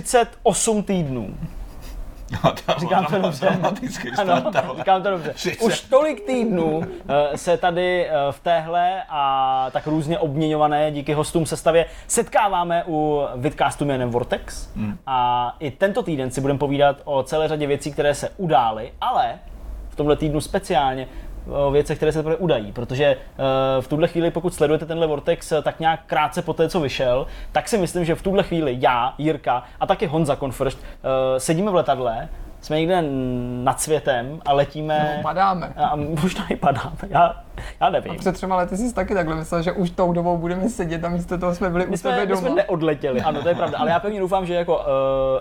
38 týdnů. No, Říkám to dobře. Ano, říkám to dobře. 30. Už tolik týdnů eh, se tady eh, v téhle a tak různě obměňované díky hostům sestavě setkáváme u vidcastu jménem Vortex. A i tento týden si budeme povídat o celé řadě věcí, které se udály, ale v tomhle týdnu speciálně o věcech, které se teprve udají, protože eh, v tuhle chvíli, pokud sledujete tenhle Vortex eh, tak nějak krátce po té, co vyšel, tak si myslím, že v tuhle chvíli já, Jirka a taky Honza Confirst eh, sedíme v letadle, jsme někde nad světem a letíme... No, padáme. A možná i padáme, já, já nevím. Před třema lety jsi taky takhle myslel, že už tou dobou budeme sedět a místo toho jsme byli My u tebe jsme, my doma. jsme neodletěli, ano, to je pravda, ale já pevně doufám, že jako uh,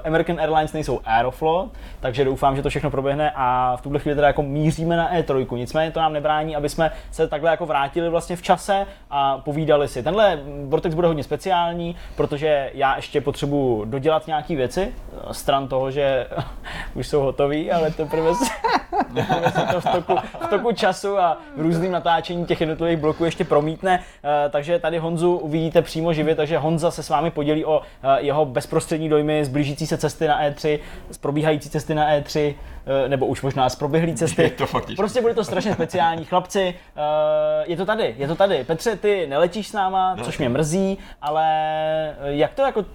American Airlines nejsou Aeroflot, takže doufám, že to všechno proběhne a v tuhle chvíli teda jako míříme na E3. Nicméně to nám nebrání, aby jsme se takhle jako vrátili vlastně v čase a povídali si. Tenhle Vortex bude hodně speciální, protože já ještě potřebuji dodělat nějaké věci, eh, stran toho, že už jsou hotový, ale teprve se, teprve se to v toku, v toku času a v různým natáčení těch jednotlivých bloků ještě promítne. Eh, Takže tady Honzu uvidíte přímo živě, takže Honza se s vámi podělí o eh, jeho bezprostřední dojmy z blížící se cesty na E3, z probíhající cesty na E3, eh, nebo už možná z proběhlé cesty. Je to. Prostě bude to strašně speciální. Chlapci, je to tady, je to tady. Petře, ty neletíš s náma, což mě mrzí, ale jak to jako,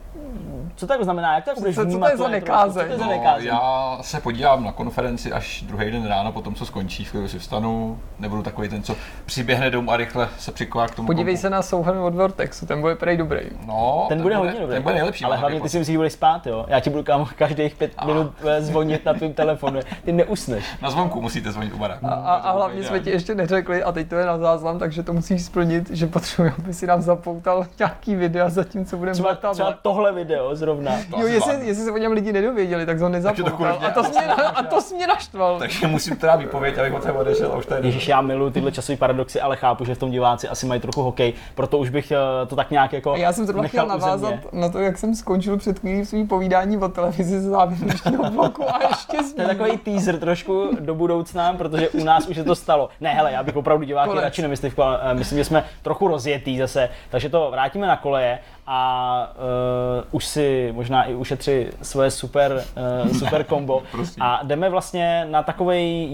co to jako znamená, jak to jako budeš Co- co to vnímat? je za tu E3? nekázeň? Co to je za No, nekázeň? já se podívám na konferenci až druhý den ráno, po tom, co skončí, chvíli si vstanu, nebudu takový ten, co přiběhne domů a rychle se přiková k tomu. Podívej kompu. se na souhrn od Vortexu, ten bude prej dobrý. No, Ten bude hodně dobrý. Ten bude nejlepší. Ale no, hlavně jako- ty si myslíš, že budeš spát, jo? Já ti budu kam každých pět minut eh, zvonit na tvým telefonu. Ty neusneš. Na zvonku musíte zvonit u baráku. A, a, a hlavně jsme ti ještě neřekli, a teď to je na záznam, takže to musíš splnit, že potřebujeme, aby si nám zapoutal nějaký videa za tím, co budeme Třeba, letadle. třeba tohle video zrovna. To Jo, jestli, jestli se o něm lidi nedověděli, tak ho kurvně. A to mě, a to mě naštval. Takže musím teda výpověď, abych od tebe odešel a už tady. Ježíš, já miluji tyhle časové paradoxy, ale chápu, že v tom diváci asi mají trochu hokej, proto už bych eh, to tak nějak jako A já jsem zrovna nechal chtěl navázat na to, jak jsem skončil před chvílí svý povídání o televizi z závěrečného bloku a ještě To je takový teaser trošku do budoucna, protože u nás už se to stalo. Ne, hele, já bych opravdu diváky Konec. radši nemyslivku, ale eh, myslím, že jsme trochu rozjetý zase, takže to vrátíme na koleje a uh, už si možná i ušetři svoje super, uh, super kombo. a jdeme vlastně na takový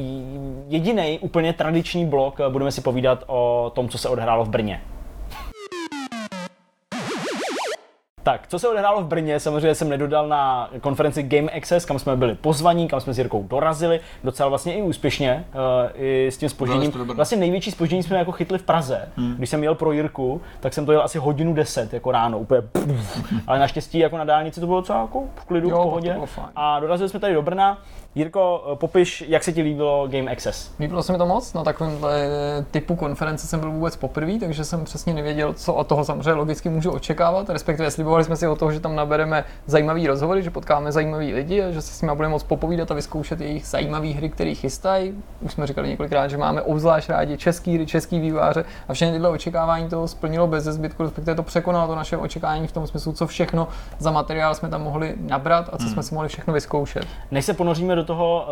jediný úplně tradiční blok, budeme si povídat o tom, co se odehrálo v Brně. Tak, co se odehrálo v Brně, samozřejmě jsem nedodal na konferenci Game Access, kam jsme byli pozvaní, kam jsme s Jirkou dorazili, docela vlastně i úspěšně, uh, i s tím spožením. Vlastně největší spoždění jsme jako chytli v Praze. Hmm. Když jsem jel pro Jirku, tak jsem to jel asi hodinu 10 jako ráno, úplně pff. Ale naštěstí jako na dálnici to bylo docela jako v klidu, Jo, v pohodě. A dorazili jsme tady do Brna. Jirko, popiš, jak se ti líbilo Game Access. Líbilo se mi to moc, na takovémhle typu konference jsem byl vůbec poprvé, takže jsem přesně nevěděl, co od toho samozřejmě logicky můžu očekávat, respektive slibovali jsme si o toho, že tam nabereme zajímavý rozhovory, že potkáme zajímavý lidi a že se s nimi budeme moc popovídat a vyzkoušet jejich zajímavé hry, které chystají. Už jsme říkali několikrát, že máme obzvlášť rádi český hry, český výváře a všechny tyhle očekávání toho splnilo bez zbytku, respektive to překonalo to naše očekávání v tom smyslu, co všechno za materiál jsme tam mohli nabrat a co jsme si mohli všechno vyzkoušet. Než se ponoříme do toho,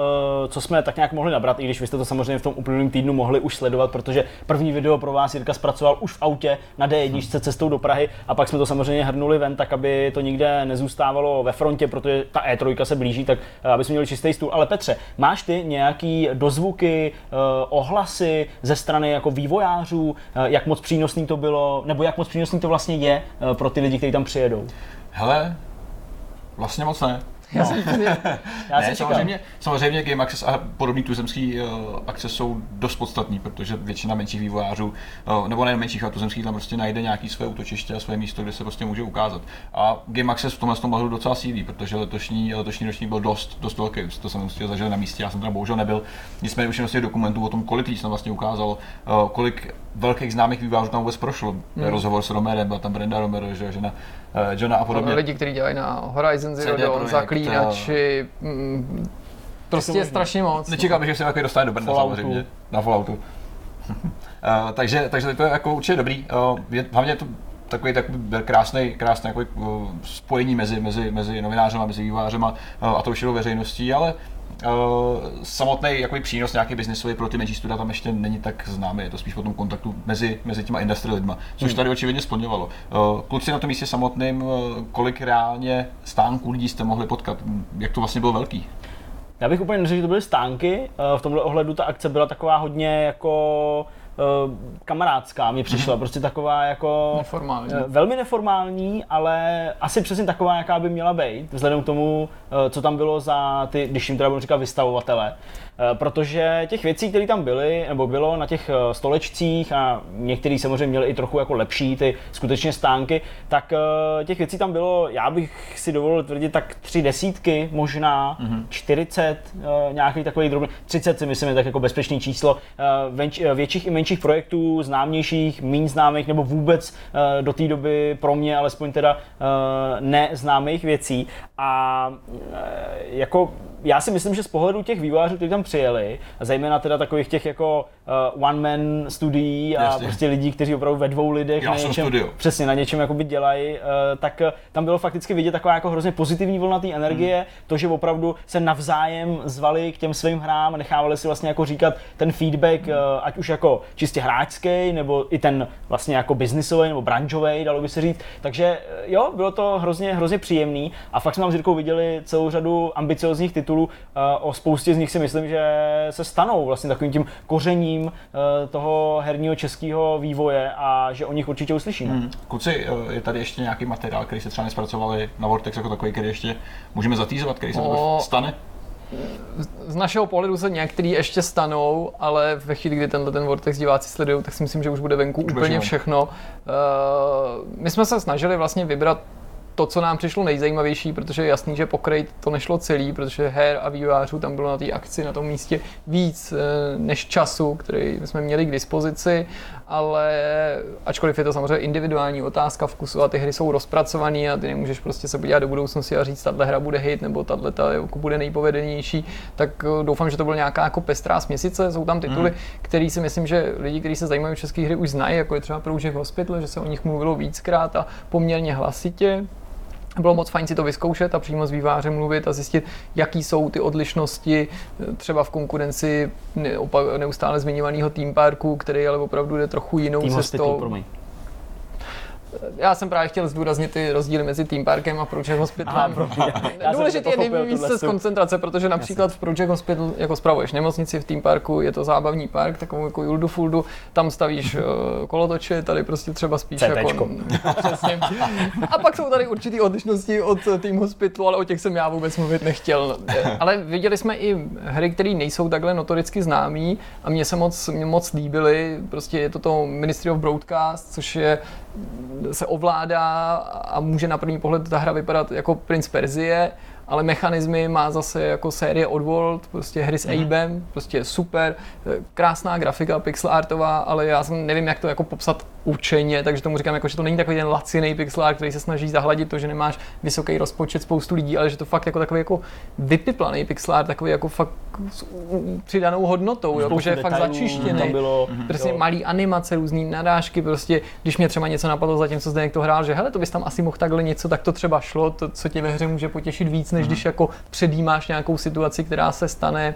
eh, co jsme tak nějak mohli nabrat, i když vy jste to samozřejmě v tom uplynulém týdnu mohli už sledovat, protože první video pro vás Jirka zpracoval už v autě na D1 cestou do Prahy a pak jsme to samozřejmě hrnuli ven, tak aby to nikde nezůstávalo ve frontě, protože ta E3 se blíží, tak eh, aby jsme měli čistý stůl. Ale Petře, máš ty nějaký dozvuky, eh, ohlasy ze strany jako vývojářů, jak moc přínosný to bylo, nebo jak moc přínosný to vlastně je pro ty lidi, kteří tam přijedou? Hele, vlastně moc ne. Já jsem Já ne, jsem čekal. samozřejmě, samozřejmě Game Access a podobný tuzemský uh, akce jsou dost podstatný, protože většina menších vývojářů, uh, nebo ne menších, ale tuzemských, tam prostě najde nějaký své útočiště a své místo, kde se prostě může ukázat. A Game Access v tomhle tom ohledu docela sílí, protože letošní, letošní ročník byl dost, dost velký, to jsem musel zažil na místě, já jsem tam bohužel nebyl. Nicméně už jenom dokumentů o tom, kolik lidí se tam vlastně ukázalo, uh, kolik velkých známých vývojářů tam vůbec prošlo. Hmm. Rozhovor s Romerem, byla tam Brenda Romero, že, žena uh, Johna a podobně. lidi, kteří dělají na Horizon Zero Dawn, Projekt, zaklínači, mm, prostě je strašně moc. Nečekám, že se takový dostane do Brna Falloutu. samozřejmě. Na Falloutu. uh, takže, takže to je jako určitě dobrý. Uh, je, hlavně je to takový, takový krásný, krásný takový, uh, spojení mezi, mezi, mezi novinářem a mezi vývářem a, uh, a tou širou veřejností, ale samotný jakoby přínos nějaký biznisový pro ty menší studia tam ještě není tak známý, je to spíš o tom kontaktu mezi, mezi těma industry lidma, což hmm. tady očividně splňovalo. Uh, kluci na tom místě samotným, uh, kolik reálně stánků lidí jste mohli potkat, jak to vlastně bylo velký? Já bych úplně neřekl, že to byly stánky. V tomhle ohledu ta akce byla taková hodně jako kamarádská mi přišla, mm-hmm. prostě taková jako... Neformální. Uh, velmi neformální, ale asi přesně taková, jaká by měla být, vzhledem k tomu, uh, co tam bylo za ty, když jim teda budu říkat vystavovatele. Uh, protože těch věcí, které tam byly, nebo bylo na těch uh, stolečcích a některý samozřejmě měli i trochu jako lepší ty skutečně stánky, tak uh, těch věcí tam bylo, já bych si dovolil tvrdit, tak tři desítky, možná mm-hmm. 40, uh, nějaký takový drobný, 30 si myslím je tak jako bezpečný číslo, venč, větších i menších projektů, známějších, méně známých, nebo vůbec do té doby pro mě alespoň teda neznámých věcí. A jako já si myslím, že z pohledu těch vývojářů, kteří tam přijeli, a zejména teda takových těch jako uh, one-man studií a Jasně. prostě lidí, kteří opravdu ve dvou lidech já na něčem, studio. přesně na něčem jakoby dělají, uh, tak uh, tam bylo fakticky vidět taková jako hrozně pozitivní vlna té energie, hmm. to, že opravdu se navzájem zvali k těm svým hrám, nechávali si vlastně jako říkat ten feedback, hmm. uh, ať už jako čistě hráčský, nebo i ten vlastně jako biznisový nebo branžový, dalo by se říct. Takže jo, bylo to hrozně, hrozně příjemný a fakt jsme tam s Jirkou viděli celou řadu ambiciozních titulů. O spoustě z nich si myslím, že se stanou vlastně takovým tím kořením toho herního českého vývoje a že o nich určitě uslyšíme. Hmm. Kluci, je tady ještě nějaký materiál, který se třeba nespracovali na Vortex jako takový, který ještě můžeme zatýzovat, který se o... stane? z našeho pohledu se některý ještě stanou, ale ve chvíli, kdy tenhle ten Vortex diváci sledují, tak si myslím, že už bude venku už úplně všechno. Uh, my jsme se snažili vlastně vybrat to, co nám přišlo nejzajímavější, protože je jasný, že pokrejt to nešlo celý, protože her a vývojářů tam bylo na té akci na tom místě víc eh, než času, který jsme měli k dispozici, ale ačkoliv je to samozřejmě individuální otázka vkusu a ty hry jsou rozpracované a ty nemůžeš prostě se podívat do budoucnosti a říct, tahle hra bude hit nebo tahle ta jako bude nejpovedenější, tak eh, doufám, že to byla nějaká jako pestrá směsice. Jsou tam tituly, mm. které si myslím, že lidi, kteří se zajímají o české hry, už znají, jako je třeba Project Hospital, že se o nich mluvilo víckrát a poměrně hlasitě bylo moc fajn si to vyzkoušet a přímo s vývářem mluvit a zjistit, jaký jsou ty odlišnosti třeba v konkurenci neustále zmiňovaného Team Parku, který ale opravdu jde trochu jinou cestou. Hospital, já jsem právě chtěl zdůraznit ty rozdíly mezi Team Parkem a Project Hospitalem. Důležité je nejvíc se z koncentrace, protože například v Project Hospital jako spravuješ nemocnici v Team Parku, je to zábavní park, takovou jako Juldu Fuldu, tam stavíš uh, kolotoče, tady prostě třeba spíš CTčko. jako... Přesně. A pak jsou tady určitý odlišnosti od Team Hospitalu, ale o těch jsem já vůbec mluvit nechtěl. Ale viděli jsme i hry, které nejsou takhle notoricky známý a mně se moc, mě moc líbily. Prostě je to to Ministry of Broadcast, což je se ovládá a může na první pohled ta hra vypadat jako Prince Perzie, ale mechanismy má zase jako série Oddworld, prostě hry s mm. Abem, prostě super, krásná grafika, pixel artová, ale já jsem nevím, jak to jako popsat učeně, takže tomu říkám, jako, že to není takový ten laciný pixel art, který se snaží zahladit to, že nemáš vysoký rozpočet spoustu lidí, ale že to fakt jako takový jako vypiplaný pixel art, takový jako fakt s přidanou hodnotou, jo, že je fakt začištěný. Bylo, prostě malý animace, různý nadážky, prostě když mě třeba něco napadlo za tím, co zde někdo hrál, že hele, to bys tam asi mohl takhle něco, tak to třeba šlo, to, co tě ve hře může potěšit víc, než mm-hmm. když jako předjímáš nějakou situaci, která se stane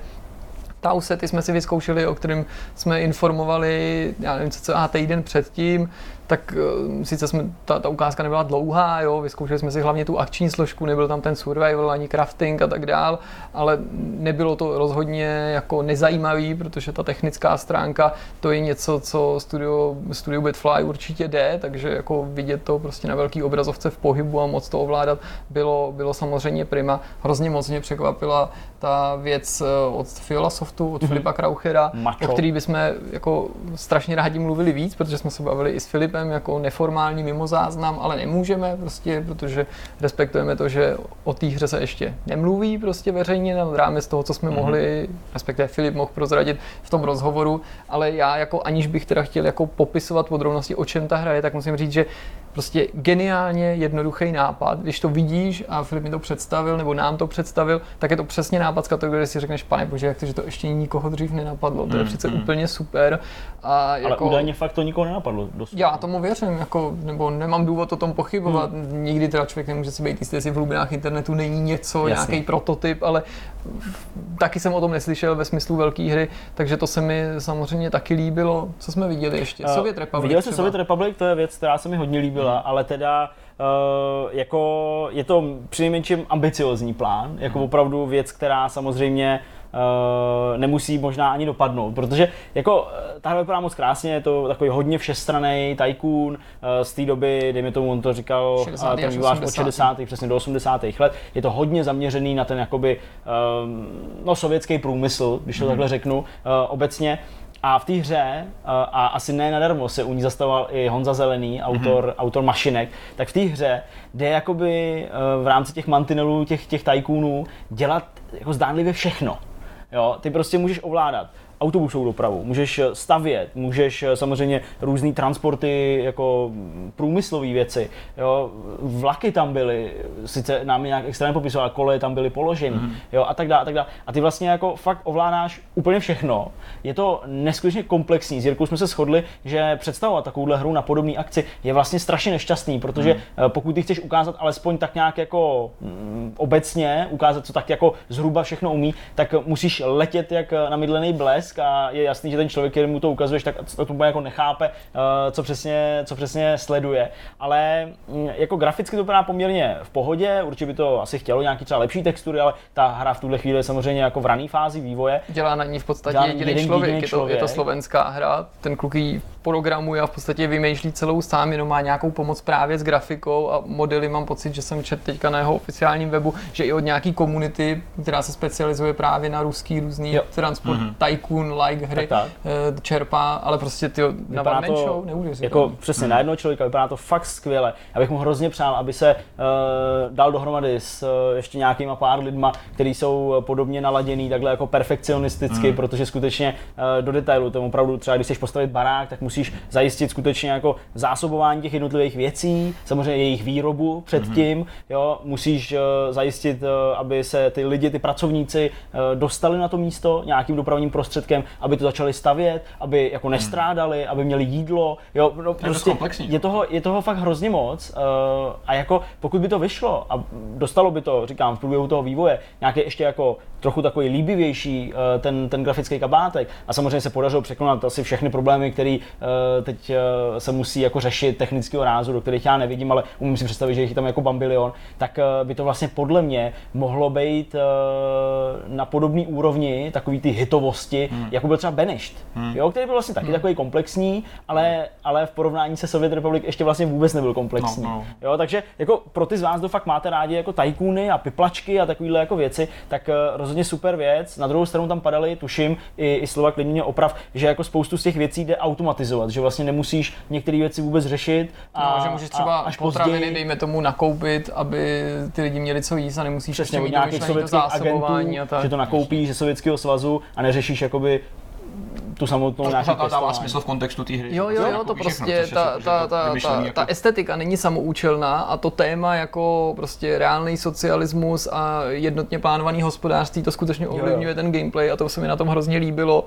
Tausety jsme si vyzkoušeli, o kterém jsme informovali, já nevím, co, co a týden předtím, tak uh, sice jsme, ta, ta ukázka nebyla dlouhá, jo, vyzkoušeli jsme si hlavně tu akční složku, nebyl tam ten survival ani crafting a tak dál, ale nebylo to rozhodně jako nezajímavý, protože ta technická stránka to je něco, co studio, studio Bitfly určitě jde, takže jako vidět to prostě na velký obrazovce v pohybu a moc to ovládat bylo, bylo samozřejmě prima. Hrozně moc mě překvapila ta věc eh, od Fiola Softu, od mm-hmm. Filipa Krauchera, Macho. o který bychom jako strašně rádi mluvili víc, protože jsme se bavili i s Filipem Filipem jako neformální mimo záznam, ale nemůžeme prostě, protože respektujeme to, že o té hře se ještě nemluví prostě veřejně nad rámec toho, co jsme mm-hmm. mohli, respektive Filip mohl prozradit v tom rozhovoru, ale já jako aniž bych teda chtěl jako popisovat podrobnosti, o čem ta hra je, tak musím říct, že prostě geniálně jednoduchý nápad. Když to vidíš a Filip mi to představil, nebo nám to představil, tak je to přesně nápad z kategorie, si řekneš, pane bože, jak to, že to ještě nikoho dřív nenapadlo. To je Mm, přece mm. úplně super. A Ale jako, údajně fakt to nikoho nenapadlo. Dosud. já tomu věřím, jako, nebo nemám důvod o tom pochybovat. Hmm. Nikdy teda člověk nemůže si být jistý, jestli v hlubinách internetu není něco, nějaký prototyp, ale taky jsem o tom neslyšel ve smyslu velké hry, takže to se mi samozřejmě taky líbilo. Co jsme viděli ještě? Eh, Sovět Republic Viděl třeba. Sovět Republic, to je věc, která se mi hodně líbila, ale teda Uh, jako je to přinejmenším ambiciozní plán, jako opravdu věc, která samozřejmě uh, nemusí možná ani dopadnout, protože jako eh, ta hra vypadá moc krásně, je to takový hodně všestraný tycoon uh, z té doby, dejme tomu, on to říkal 60. uh, ten až vývojář od 80. 60. přesně do 80. let, je to hodně zaměřený na ten jakoby um, no, sovětský průmysl, když to takhle řeknu obecně. A v té hře, a asi ne nadarmo se u ní zastavoval i Honza Zelený, autor, mm-hmm. autor mašinek, tak v té hře jde jakoby v rámci těch mantinelů, těch, těch tajkůnů dělat jako zdánlivě všechno. Jo, ty prostě můžeš ovládat autobusovou dopravu, můžeš stavět, můžeš eh, samozřejmě různé transporty, jako průmyslové věci. Jo, vlaky tam byly, sice nám je nějak extrémně popisoval, koleje tam byly položeny, mm. jo, a tak dále, a tak dále. A ty vlastně jako fakt ovládáš úplně všechno. Je to neskutečně komplexní. S Jirkou jsme se shodli, že představovat takovouhle hru na podobné akci je vlastně strašně nešťastný, protože mm. pokud ty chceš ukázat alespoň tak nějak jako mm, obecně, ukázat, co tak jako zhruba všechno umí, tak musíš letět jak namydlený blesk a je jasný, že ten člověk, který mu to ukazuješ, tak to úplně jako nechápe, eh, co přesně, co přesně sleduje. Ale mm, jako graficky to vypadá poměrně v pohodě, určitě by to asi chtělo nějaký třeba lepší textury, ale ta hra v tuhle chvíli je samozřejmě jako v rané fázi vývoje. Dělá na ní v podstatě jediný člověk. jediný Je, to, je to člověk. slovenská hra, ten kluk ji programuje a v podstatě vymýšlí celou sám, jenom má nějakou pomoc právě s grafikou a modely mám pocit, že jsem četl teďka na jeho oficiálním webu, že i od nějaký komunity, která se specializuje právě na ruský různý Jo. transport, Mhm. tycoon, like hry, Tak, tak. eh, čerpá, ale prostě ty na one to show. Jako přesně na jednoho člověka, vypadá to fakt skvěle. Já bych mu hrozně přál, aby se uh, dal dohromady s uh, ještě nějakýma pár lidma, kteří jsou podobně naladěný, takhle jako perfekcionisticky, Mm. protože skutečně uh, do detailu, to opravdu třeba když chceš postavit barák, tak musíš zajistit skutečně jako zásobování těch jednotlivých věcí, samozřejmě jejich výrobu předtím, jo, musíš uh, zajistit, uh, aby se ty lidi, ty pracovníci uh, dostali na to místo nějakým dopravním prostředkem, aby to začali stavět, aby jako nestrádali, aby měli jídlo, jo, no, dost prostě komplexní. je toho, je toho fakt hrozně moc a jako pokud by to vyšlo a dostalo by to, říkám, v průběhu toho vývoje, nějaký ještě jako trochu takový líbivější uh, ten, ten grafický kabátek a samozřejmě se podařilo překonat asi všechny problémy, které uh, teď uh, se musí jako řešit technického rázu, do kterých já nevidím, ale umím si představit, že jich je tam jako bambilion, tak by to vlastně podle mě mohlo být na podobné úrovni takový ty hitovosti, hmm. jako byl třeba Banished, hmm. jo, který byl vlastně taky hmm. takový komplexní, ale, ale v porovnání se Sovět Republic ještě vlastně vůbec nebyl komplexní. No, no. Jo, takže jako pro ty z vás, kdo fakt máte rádi jako tajkůny a piplačky a takovýhle jako věci, tak uh, rozhodně super věc. Na druhou stranu tam padaly, tuším, i, i slova klidně oprav, že jako spoustu z těch věcí jde automatizovat, že vlastně nemusíš některé věci vůbec řešit. A, no, že můžeš třeba a až potraviny, později, dejme tomu, nakoupit, aby ty lidi měli co jíst a nemusíš přesně ještě mít nějakých sovětských zásobování a agentů, tak. že to nakoupíš ze Sovětského svazu a neřešíš jakoby tu samotnou To pořád dává smysl v kontextu té hry. Jo, jo, jo, to nakoupí všechno, prostě, je ta, ta, to ta, ta, jako- ta estetika není samoučelná a to téma jako prostě reálný socialismus a jednotně plánovaný hospodářství, to skutečně ovlivňuje ten gameplay a to se mi na tom hrozně líbilo,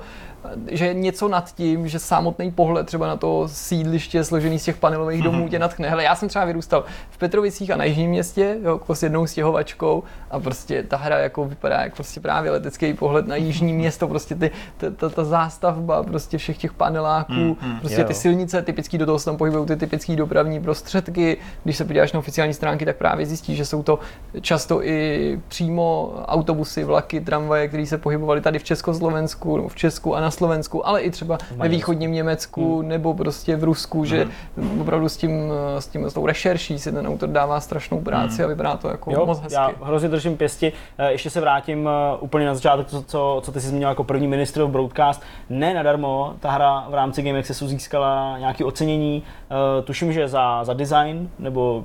že je něco nad tím, že samotný pohled třeba na to sídliště složený z těch panelových domů tě natchne. Hele, já jsem třeba vyrůstal v Petrovicích a na Jižním městě, jo, jako s jednou stěhovačkou a prostě ta hra jako vypadá jak prostě právě letecký pohled na Jižní město, prostě ty, ta, ta, ta zástavba prostě všech těch paneláků, Mm, mm, prostě jo. ty silnice, typický do toho se tam pohybují ty typické dopravní prostředky. Když se podíváš na oficiální stránky, tak právě zjistíš, že jsou to často i přímo autobusy, vlaky, tramvaje, které se pohybovaly tady v Československu, nebo v Česku a na Slovensku, ale i třeba ve východním Německu nebo prostě v Rusku, že opravdu s tím, s tím, s tou rešerší si ten autor dává strašnou práci a vypadá to jako Jo, moc hezky. já hrozně držím pěsti. Eh, Ještě se vrátím eh, úplně na začátek, co, co, co ty jsi zmínil jako první ministr v broadcast. Ne nadarmo, ta hra v rámci Game Accessu získala nějaké ocenění tuším, že za, za design nebo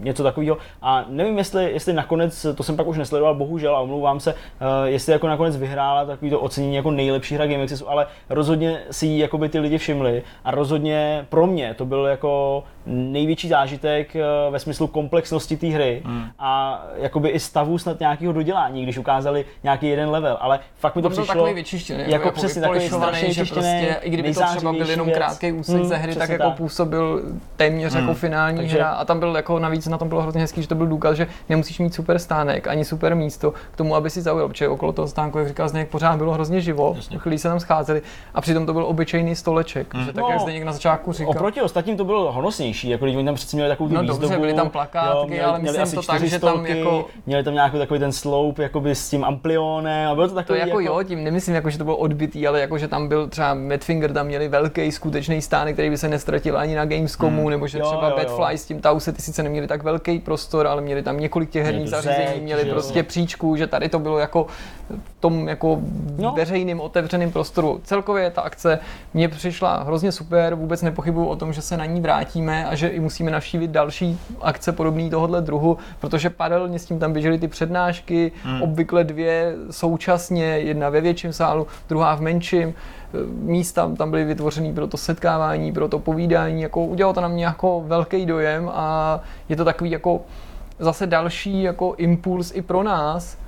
něco takového. A nevím, jestli, jestli nakonec, to jsem pak už nesledoval, bohužel, a omlouvám se, uh, jestli jako nakonec vyhrála takový to ocenění jako nejlepší hra Game Accessu, ale rozhodně si ji jakoby ty lidi všimli a rozhodně pro mě to byl jako největší zážitek eh, ve smyslu komplexnosti té hry hmm. a jakoby i stavu snad nějakého dodělání, když ukázali nějaký jeden level, ale fakt mi to On přišlo takový vyčištěný, jako, jako, přesně takový strašně že prostě, i kdyby to třeba byl jenom krátký úsek hmm, ze hry, tak jako tak. Působil téměř hmm. jako finální Takže... hra a tam byl jako navíc na tom bylo hrozně hezký, že to byl důkaz, že nemusíš mít super stánek ani super místo k tomu, aby si zaujal, protože okolo toho stánku, jak říkal Zdeněk, pořád bylo hrozně živo, chvíli se tam scházeli a přitom to byl obyčejný stoleček, hmm. že tak, no, jak Zdeněk na začátku říkal. Oproti ostatním to bylo honosnější, jako když oni tam přece měli takovou no, výzdobu. Dobře, byly tam plakátky, jo, měli, ale myslím měli to tak, že tam jako... Měli tam nějaký takový ten slope jakoby s tím amplionem a bylo to takový To jako, jako, jo, tím nemyslím jako, že to bylo odbitý, ale jako, že tam byl třeba Madfinger, tam měli velký skutečný stánek, který by se nestratil ani na Gamescomu, hmm. nebo že jo, třeba jo, Badfly s tím Tause, ty sice neměli tak velký prostor, ale měli tam několik těch herních zařízení, měli prostě jo. příčku, že tady to bylo jako v tom jako no. veřejným otevřeným prostoru. Celkově ta akce mně přišla hrozně super, vůbec nepochybuju o tom, že se na ní vrátíme a že i musíme navštívit další akce podobné tohohle druhu, protože paralelně s tím tam běžely ty přednášky, hmm. obvykle dvě současně, jedna ve větším sálu, druhá v menším místa tam byly vytvořený pro to setkávání, pro to povídání, jako udělalo to na mě jako velký dojem a je to takový jako zase další jako impuls i pro nás,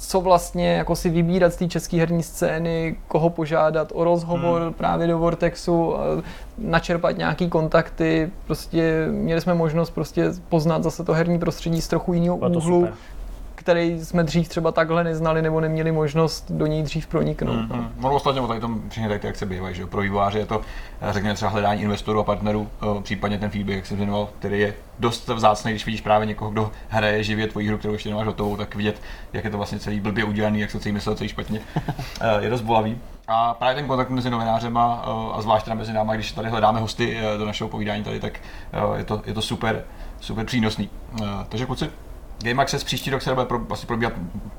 co vlastně jako si vybírat z té české herní scény, koho požádat o rozhovor hmm. právě do Vortexu, načerpat nějaký kontakty, prostě měli jsme možnost prostě poznat zase to herní prostředí z trochu jiného úhlu, super který jsme dřív třeba takhle neznali nebo neměli možnost do něj dřív proniknout. Mm-hmm. No. Ono ostatně tady tom všechny tady ty akce bývají, že pro vývojáře je to, řekněme třeba hledání investorů a partnerů, eh, případně ten feedback, jak jsem zmiňoval, který je dost vzácný, když vidíš právě někoho, kdo hraje živě tvoji hru, kterou ještě nemáš hotovou, tak vidět, jak je to vlastně celý blbě udělaný, jak se celý myslel celý špatně, eh, je dost bolavý. A právě ten kontakt mezi novinářema eh, a zvlášť mezi námi, když tady hledáme hosty do našeho povídání tady, tak je to, je to super, super přínosný. Takže kluci, Game Access příští rok se bude pro, asi probíhat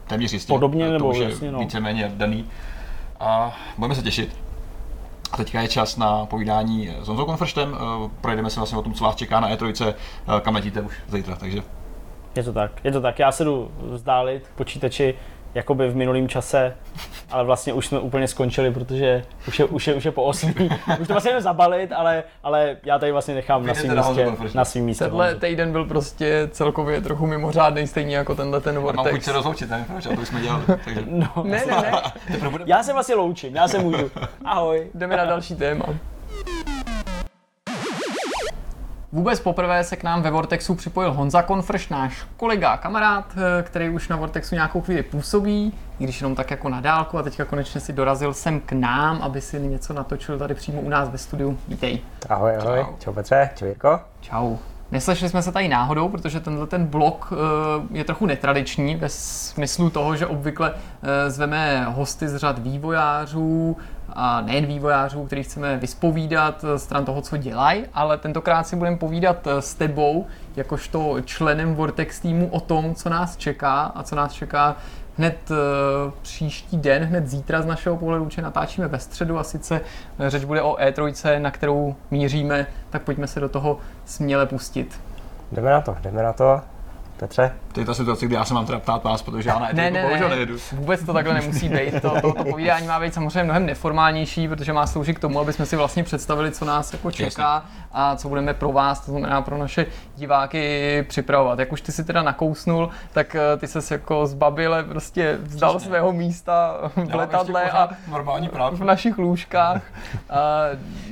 téměř jistě. Podobně to nebo už je jasně, no. víceméně daný. A budeme se těšit. A teďka je čas na povídání s Honzou Konfrštem. Eh, projdeme se vlastně o tom, co vás čeká na E3, eh, kam letíte už zítra. Takže je to tak, je to tak. Já se jdu vzdálit počítači, jakoby v minulém čase, ale vlastně už jsme úplně skončili, protože už je, už je, už je po 8. už to vlastně jen zabalit, ale, ale já tady vlastně nechám na svém místě, na svým místě. Tenhle týden byl prostě celkově trochu mimořádný, stejně jako tenhle ten Vortex. mám chuť se rozloučit, nevím proč, a to už jsme dělali. Takže... No, ne, ne, ne. já se vlastně loučím, já se můžu. Ahoj. Jdeme na další téma. Vůbec poprvé se k nám ve Vortexu připojil Honza Konfrš, náš kolega a kamarád, eh, který už na Vortexu nějakou chvíli působí, i když jenom tak jako na dálku a teďka konečně si dorazil sem k nám, aby si něco natočil tady přímo u nás ve studiu. Vítej. Ahoj, ahoj. Čau, Čau Petře, čau Jirko. Čau. Neslyšeli jsme se tady náhodou, protože tenhle ten blok eh, je trochu netradiční ve smyslu toho, že obvykle eh, zveme hosty z řad vývojářů, a nejen vývojářů, který chceme vyspovídat stran toho, co dělají, ale tentokrát si budeme povídat eh, s tebou, jakožto členem Vortex týmu o tom, co nás čeká a co nás čeká hned uh, příští den, hned zítra z našeho pohledu, že natáčíme ve středu a sice eh, řeč bude o E3, na kterou míříme, tak pojďme se do toho směle pustit. Jdeme na to, jdeme na to. Petře? To je ta situace, kdy já se mám teda ptát vás, protože já na ne, ne, ne, nejedu. Vůbec to takhle nemusí být. To, to, to povídání má být samozřejmě mnohem neformálnější, protože má sloužit k tomu, aby jsme si vlastně představili, co nás jako čeká a co budeme pro vás, to znamená pro naše diváky připravovat. Jak už ty si teda nakousnul, tak eh, ty se jako zbabile prostě vzdal Přesně. svého místa v letadle a normální v našich lůžkách. A...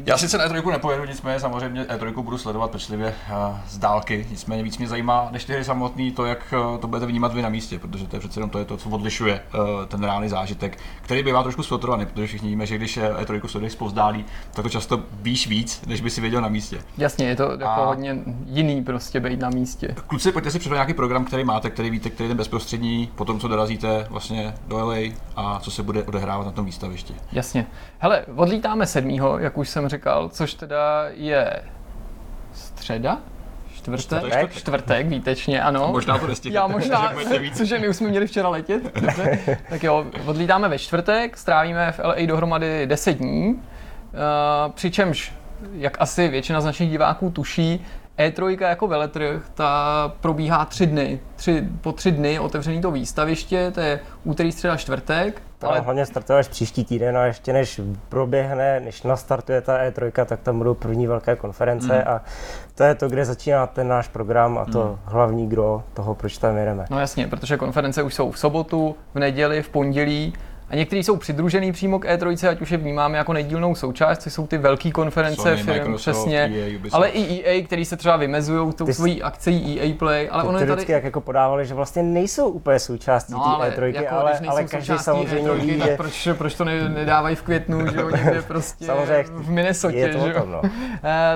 Já sice na E3 nepojedu, nicméně samozřejmě E3 budu sledovat pečlivě eh, z dálky, nicméně víc mě zajímá než samotný to, jak eh, to budete vnímat vy na místě, protože to je přece jenom to, je to co odlišuje uh, ten reálný zážitek, který bývá trošku sfiltrovaný, protože všichni víme, že když je E3 sleduješ zpozdálí, tak to často víš víc, než by si věděl na místě. Jasně, je to jako a... hodně jiný prostě být na místě. Kluci, pojďte si představit nějaký program, který máte, který víte, který je ten bezprostřední, potom co dorazíte vlastně do LA a co se bude odehrávat na tom výstavišti. Jasně. Hele, odlítáme sedmýho, jak už jsem říkal, což teda je středa, čtvrtek, čtvrtek, čtvrtek výtečně, ano. Možná to nestihnete. Já možná, cože my už jsme měli včera letět. tak jo, odlítáme ve čtvrtek, strávíme v LA dohromady 10 dní, uh, přičemž jak asi většina z našich diváků tuší, E3 jako veletrh, ta probíhá tři dny. Tři, po tři dny otevřený to výstaviště, to je úterý, středa, čtvrtek. To ale... hlavně startuje až příští týden a ještě než proběhne, než nastartuje ta E3, tak tam budou první velké konference mm. a to je to, kde začíná ten náš program a to mm. hlavní gro toho, proč tam jedeme. No jasně, protože konference už jsou v sobotu, v neděli, v pondělí a některý jsou přidružený přímo k E3, ať už je vnímáme jako nedílnou součást, což jsou ty velké konference Sony, firm, přesně, EA, ale i EA, který se třeba vymezují tou svojí akcí EA Play, ale ono je tady... jak jako podávali, že vlastně nejsou úplně součástí no, té E3, jako, ale, ale každý samozřejmě E3, ví, tak že... proč, proč to ne, nedávají v květnu, že jo, někde prostě samozřejmě v Minnesota, je to že jo. Tom, no. uh,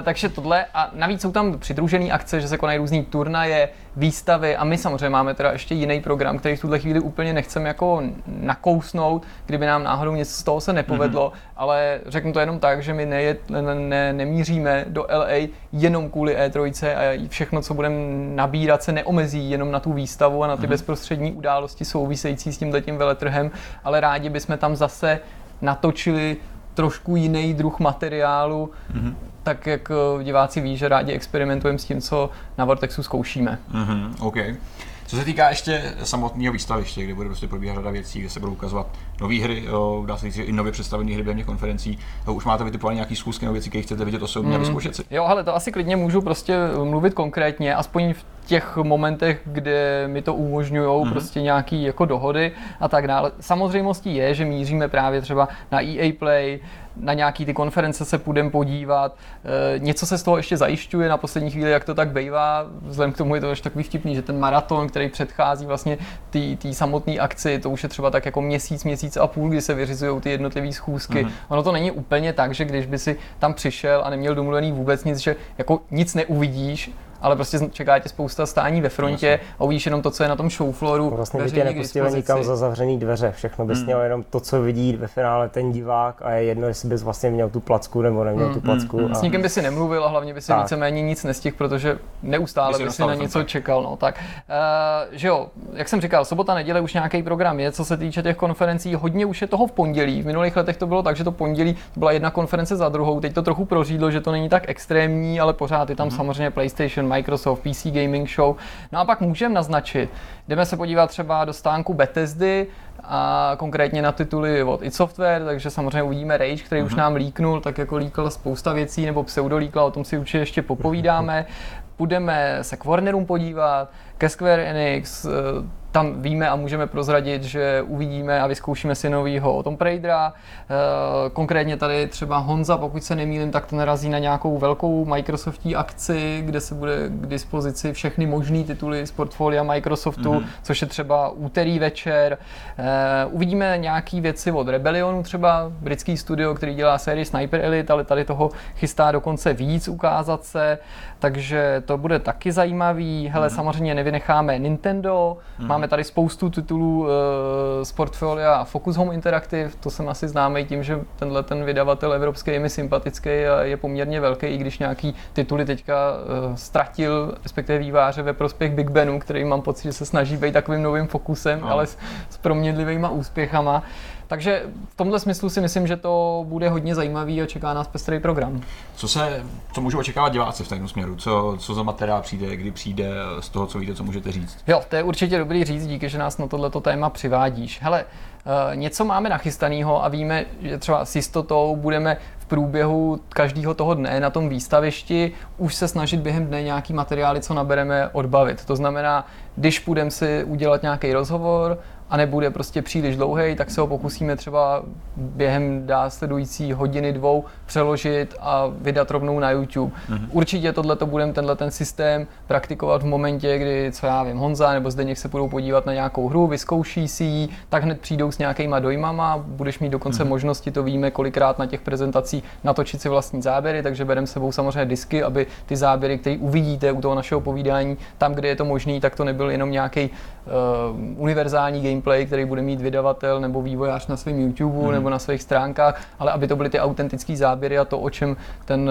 takže tohle a navíc jsou tam přidružené akce, že se konají různý turnaje, výstavy a my samozřejmě máme teda ještě jiný program, který v tuhle chvíli úplně nechceme jako nakousnout, kdyby nám náhodou něco z toho se nepovedlo, mm-hmm. ale řeknu to jenom tak, že my ne, ne, ne, nemíříme do LA jenom kvůli E3 a všechno, co budeme nabírat, se neomezí jenom na tu výstavu a na ty mm-hmm. bezprostřední události související s tímto veletrhem, ale rádi bychom tam zase natočili trošku jiný druh materiálu, mm-hmm. tak jak eh, diváci ví, že rádi experimentujeme s tím, co na Vortexu zkoušíme. Mm-hmm, okay. Co se týká ještě samotného výstaviště, kde bude prostě probíhat řada věcí, kde se budou ukazovat nové hry, jo, dá se říct, i nově představené hry během konferencí. Jo, už máte vytipované nějaký zkusky nebo věci, které chcete vidět osobně mm. a vyzkoušet si. Jo, ale to asi klidně můžu prostě mluvit konkrétně, aspoň v těch momentech, kde mi to umožňují mm. prostě nějaký jako dohody a tak dále. Samozřejmostí je, že míříme právě třeba na EA Play, na nějaký ty konference se půjdeme podívat. E, něco se z toho ještě zajišťuje na poslední chvíli, jak to tak bývá. Vzhledem k tomu je to až takový vtipný, že ten maraton, který předchází vlastně té samotné akci, to už je třeba tak jako měsíc, měsíc a půl, kdy se vyřizují ty jednotlivé schůzky. Mm. Ono to není úplně tak, že když by si tam přišel a neměl domluvený vůbec nic, že jako nic neuvidíš, ale prostě čeká tě spousta stání ve frontě a uvidíš jenom to, co je na tom showflooru. Vlastně by tě nepustili nikam za zavřený dveře, všechno bys hmm. měl jenom to, co vidí ve finále ten divák a je jedno, jestli bys vlastně měl tu placku nebo neměl hmm. tu placku. Hmm. A... S nikým by si nemluvil a hlavně by si tak. víceméně nic nestihl, protože neustále by si na něco tak. čekal. No, tak, uh, že jo, jak jsem říkal, sobota, neděle už nějaký program je, co se týče těch konferencí, hodně už je toho v pondělí. V minulých letech to bylo tak, že to pondělí byla jedna konference za druhou, teď to trochu prořídlo, že to není tak extrémní, ale pořád je tam hmm. samozřejmě PlayStation, Microsoft, PC Gaming Show. No a pak můžeme naznačit, jdeme se podívat třeba do stánku Bethesdy, a konkrétně na tituly od id Software, takže samozřejmě uvidíme Rage, který mm-hmm. už mhm. nám líknul, tak jako líkl spousta věcí, nebo pseudolíkl, o tom si určitě ještě popovídáme. Půjdeme se k Warnerům podívat, ke Square Enix, tam víme a můžeme prozradit, že uvidíme a vyzkoušíme si novýho Tom Raidera. Eh, konkrétně tady třeba Honza, pokud se nemýlím, tak to narazí na nějakou velkou Microsoftí akci, kde se bude k dispozici všechny možné tituly z portfolia Microsoftu, mm-hmm. což je třeba úterý večer. Eh, uvidíme nějaké věci od Rebellionu, třeba britský studio, který dělá sérii Sniper Elite, ale tady toho chystá dokonce víc ukázat se, takže to bude taky zajímavý. Hele, mm-hmm. samozřejmě nevynecháme Nintendo, mm-hmm. máme Máme tady spoustu titulů uh, z portfolia Focus Home Interactive, to jsem asi známý tím, že tenhle ten vydavatel evropský je mi sympatický a je poměrně velký, i když nějaký tituly teďka uh, ztratil, respektive výváře ve prospěch Big Benu, který mám pocit, že se snaží být takovým novým fokusem, no. ale s, s proměnlivýma úspěchama. Takže v tomhle smyslu si myslím, že to bude hodně zajímavý a čeká nás pestrý program. Co se, co můžou očekávat diváci v tomto směru? Co, co za materiál přijde, kdy přijde z toho, co víte, co můžete říct? Jo, to je určitě dobrý říct, díky, že nás na tohleto téma přivádíš. Hele, Uh, něco máme nachystaného a víme, že třeba s jistotou budeme v průběhu každého toho dne na tom výstavišti už se snažit během dne nějaký materiály, co nabereme, odbavit. To znamená, když půjdeme si udělat nějaký rozhovor, a nebude prostě příliš dlouhý, tak se ho pokusíme třeba během následující hodiny, dvou přeložit a vydat rovnou na YouTube. Mm-hmm. Určitě tohle to budeme tenhle ten systém praktikovat v momentě, kdy, co já vím, Honza nebo Zdeněk se budou podívat na nějakou hru, vyzkouší si ji, tak hned přijdou s nějakýma dojmama, budeš mít dokonce mm-hmm. možnosti, to víme kolikrát na těch prezentacích, natočit si vlastní záběry, takže bereme sebou samozřejmě disky, aby ty záběry, které uvidíte u toho našeho povídání, tam, kde je to možné, tak to nebyl jenom nějaký uh, univerzální game gameplay, který bude mít vydavatel nebo vývojář na svém YouTube hmm. nebo na svých stránkách, ale aby to byly ty autentické záběry a to, o čem ten,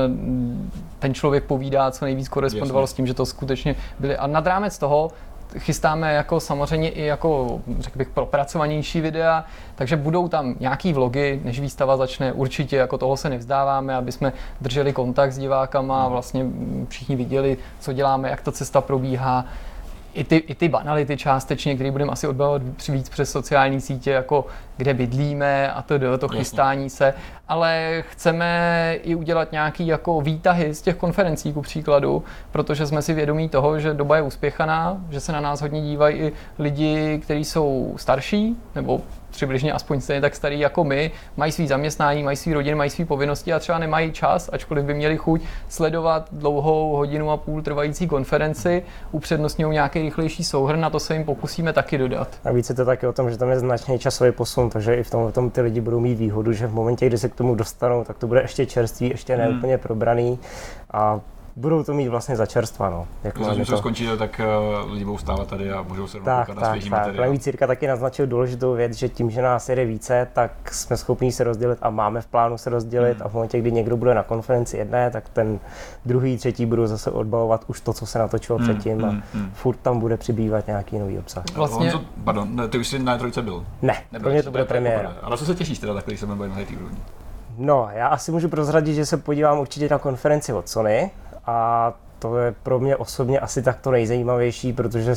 ten člověk povídá, co nejvíc korespondovalo s tím, že to skutečně byly. A nad rámec toho chystáme jako samozřejmě i jako, řekl bych, propracovanější videa, takže budou tam nějaký vlogy, než výstava začne, určitě jako toho se nevzdáváme, aby jsme drželi kontakt s divákama a vlastně všichni viděli, co děláme, jak ta cesta probíhá, i ty, i ty banality částečně, které budeme asi odbavovat víc přes sociální sítě, jako kde bydlíme a to, to chystání se, ale chceme i udělat nějaký jako výtahy z těch konferencí, ku příkladu, protože jsme si vědomí toho, že doba je uspěchaná, že se na nás hodně dívají i lidi, kteří jsou starší, nebo přibližně aspoň stejně tak starý jako my, mají svý zaměstnání, mají svý rodiny, mají svý povinnosti a třeba nemají čas, ačkoliv by měli chuť sledovat dlouhou hodinu a půl trvající konferenci, upřednostňují nějaký rychlejší souhrn, na to se jim pokusíme taky dodat. A víc je to taky o tom, že tam je značný časový posun, takže i v tom, v tom ty lidi budou mít výhodu, že v momentě, kdy se k tomu dostanou, tak to bude ještě čerstvý, ještě neúplně hmm. probraný a budou to mít vlastně za čerstva. No. Jak Když to skončí, tak uh, lidi budou stávat tady a můžou se tak, tak, na svěží tak. materiál. Navíc Jirka taky naznačil důležitou věc, že tím, že nás jede více, tak jsme schopni se rozdělit a máme v plánu se rozdělit hmm. a v momentě, kdy někdo bude na konferenci jedné, tak ten druhý, třetí budou zase odbavovat už to, co se natočilo hmm. předtím a hmm. hmm. furt tam bude přibývat nějaký nový obsah. Vlastně... Honzo, pardon, ty už jsi na trojce byl? Ne, pro mě to bude premiéra. A na co se těšíš teda, tak když se na té No, já asi můžu prozradit, že se podívám určitě na konferenci od Sony, a to je pro mě osobně asi tak to nejzajímavější, protože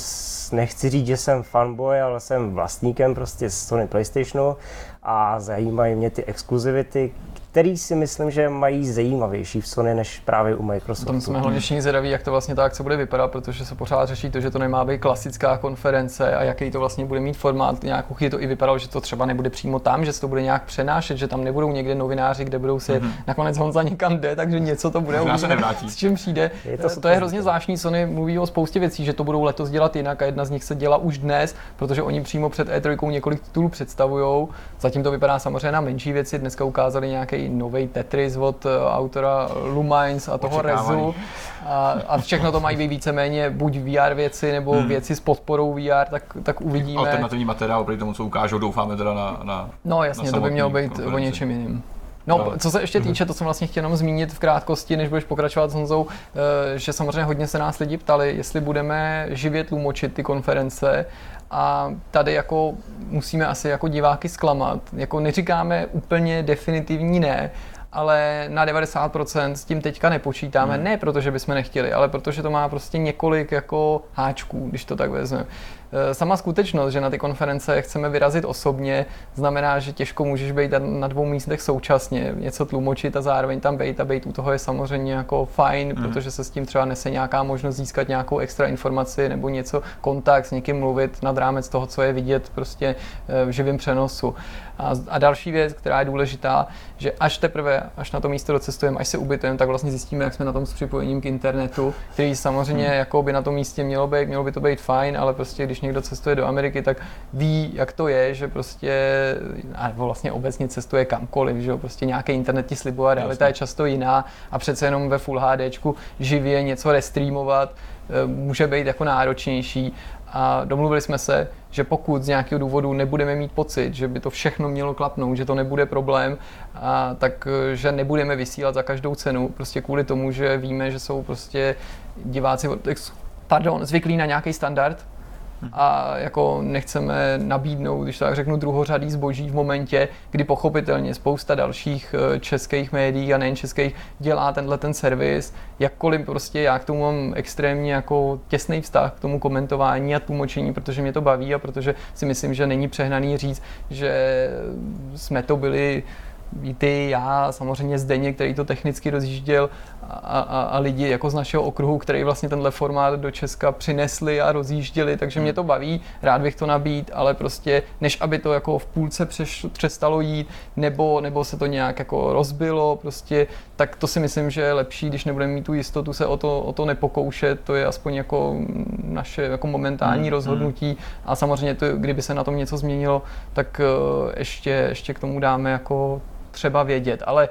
nechci říct, že jsem fanboy, ale jsem vlastníkem prostě Sony PlayStationu a zajímají mě ty exkluzivity, který si myslím, že mají zajímavější v Sony než právě u Microsoftu. Tam jsme hlavně všichni zvědaví, jak to vlastně ta akce bude vypadat, protože se pořád řeší to, že to nemá být klasická konference a jaký to vlastně bude mít formát. Nějakou chvíli to i vypadalo, že to třeba nebude přímo tam, že se to bude nějak přenášet, že tam nebudou někde novináři, kde budou si mm-hmm. nakonec Honza někam jde, takže něco to bude. Možná se nevrátí. S čím přijde. Je to, to je hrozně zvláštní. Sony mluví o spoustě věcí, že to budou letos dělat jinak a jedna z nich se dělá už dnes, protože oni přímo před E3 několik titulů představují. Zatím to vypadá samozřejmě na menší věci. Dneska ukázali nějaký nový Tetris od eh, autora Lumines a toho Rezu. A, a všechno to mají být víceméně buď VR věci nebo hmm. věci s podporou VR, tak, tak uvidíme. Alternativní materiál pro tomu, co ukážou, doufáme teda na, na No jasně, na to by mělo být konferenci. o něčem jiným. No, no, co se ještě mhm. týče, to jsem vlastně chtěl jenom zmínit v krátkosti, než budeš pokračovat s Honzou, eh, že samozřejmě hodně se nás lidi ptali, jestli budeme živě tlumočit ty konference a tady jako musíme asi jako diváky zklamat. Jako neříkáme úplně definitivní ne, ale na 90% s tím teďka nepočítáme, hmm. ne protože bychom nechtěli, ale protože to má prostě několik jako háčků, když to tak vezmeme. Eh, sama skutečnost, že na ty konference chceme vyrazit osobně, znamená, že těžko můžeš být na dvou místech současně, něco tlumočit a zároveň tam být a být u toho je samozřejmě jako fajn, mm. protože se s tím třeba nese nějaká možnost získat nějakou extra informaci nebo něco, kontakt s někým mluvit nad rámec toho, co je vidět prostě eh, v živém přenosu. A, a další věc, která je důležitá, že až teprve, až na to místo docestujeme, až se ubytujeme, tak vlastně zjistíme, jak jsme na tom s připojením k internetu, který samozřejmě hmm. jako by na tom místě mělo být, mělo by to být fajn, ale prostě když někdo cestuje do Ameriky, tak ví, jak to je, že prostě, a vlastně obecně cestuje kamkoliv, že jo, prostě nějaký internet ti slibuje, a realita je často jiná a přece jenom ve Full HDčku živě něco restreamovat eh, může být jako náročnější a domluvili jsme se, že pokud z nějakého důvodu nebudeme mít pocit, že by to všechno mělo klapnout, že to nebude problém, a tak eh, že nebudeme vysílat za každou cenu, prostě kvůli tomu, že víme, že jsou prostě diváci pardon, zvyklí na nějaký standard, a jako nechceme nabídnout, když tak řeknu, druhořadý zboží v momentě, kdy pochopitelně spousta dalších eh, českých médií a nejen českých dělá tenhle ten servis, jakkoliv prostě já k tomu mám extrémně jako těsný vztah k tomu komentování a tlumočení, protože mě to baví a protože si myslím, že není přehnaný říct, že jsme to byli ty, já, samozřejmě Zdeně, který to technicky rozjížděl a, a, a lidi jako z našeho okruhu, který vlastně tenhle formát do Česka přinesli a rozjížděli, takže mě to baví, rád bych to nabít, ale prostě než aby to jako v půlce přeš, přestalo jít, nebo, nebo se to nějak jako rozbilo, prostě, tak to si myslím, že je lepší, když nebudeme mít tu jistotu se o to, o to nepokoušet, to je aspoň jako naše jako momentální hmm, rozhodnutí. Hmm. a samozřejmě to, kdyby se na tom něco změnilo, tak eh, ještě, ještě k tomu dáme jako třeba vědět, ale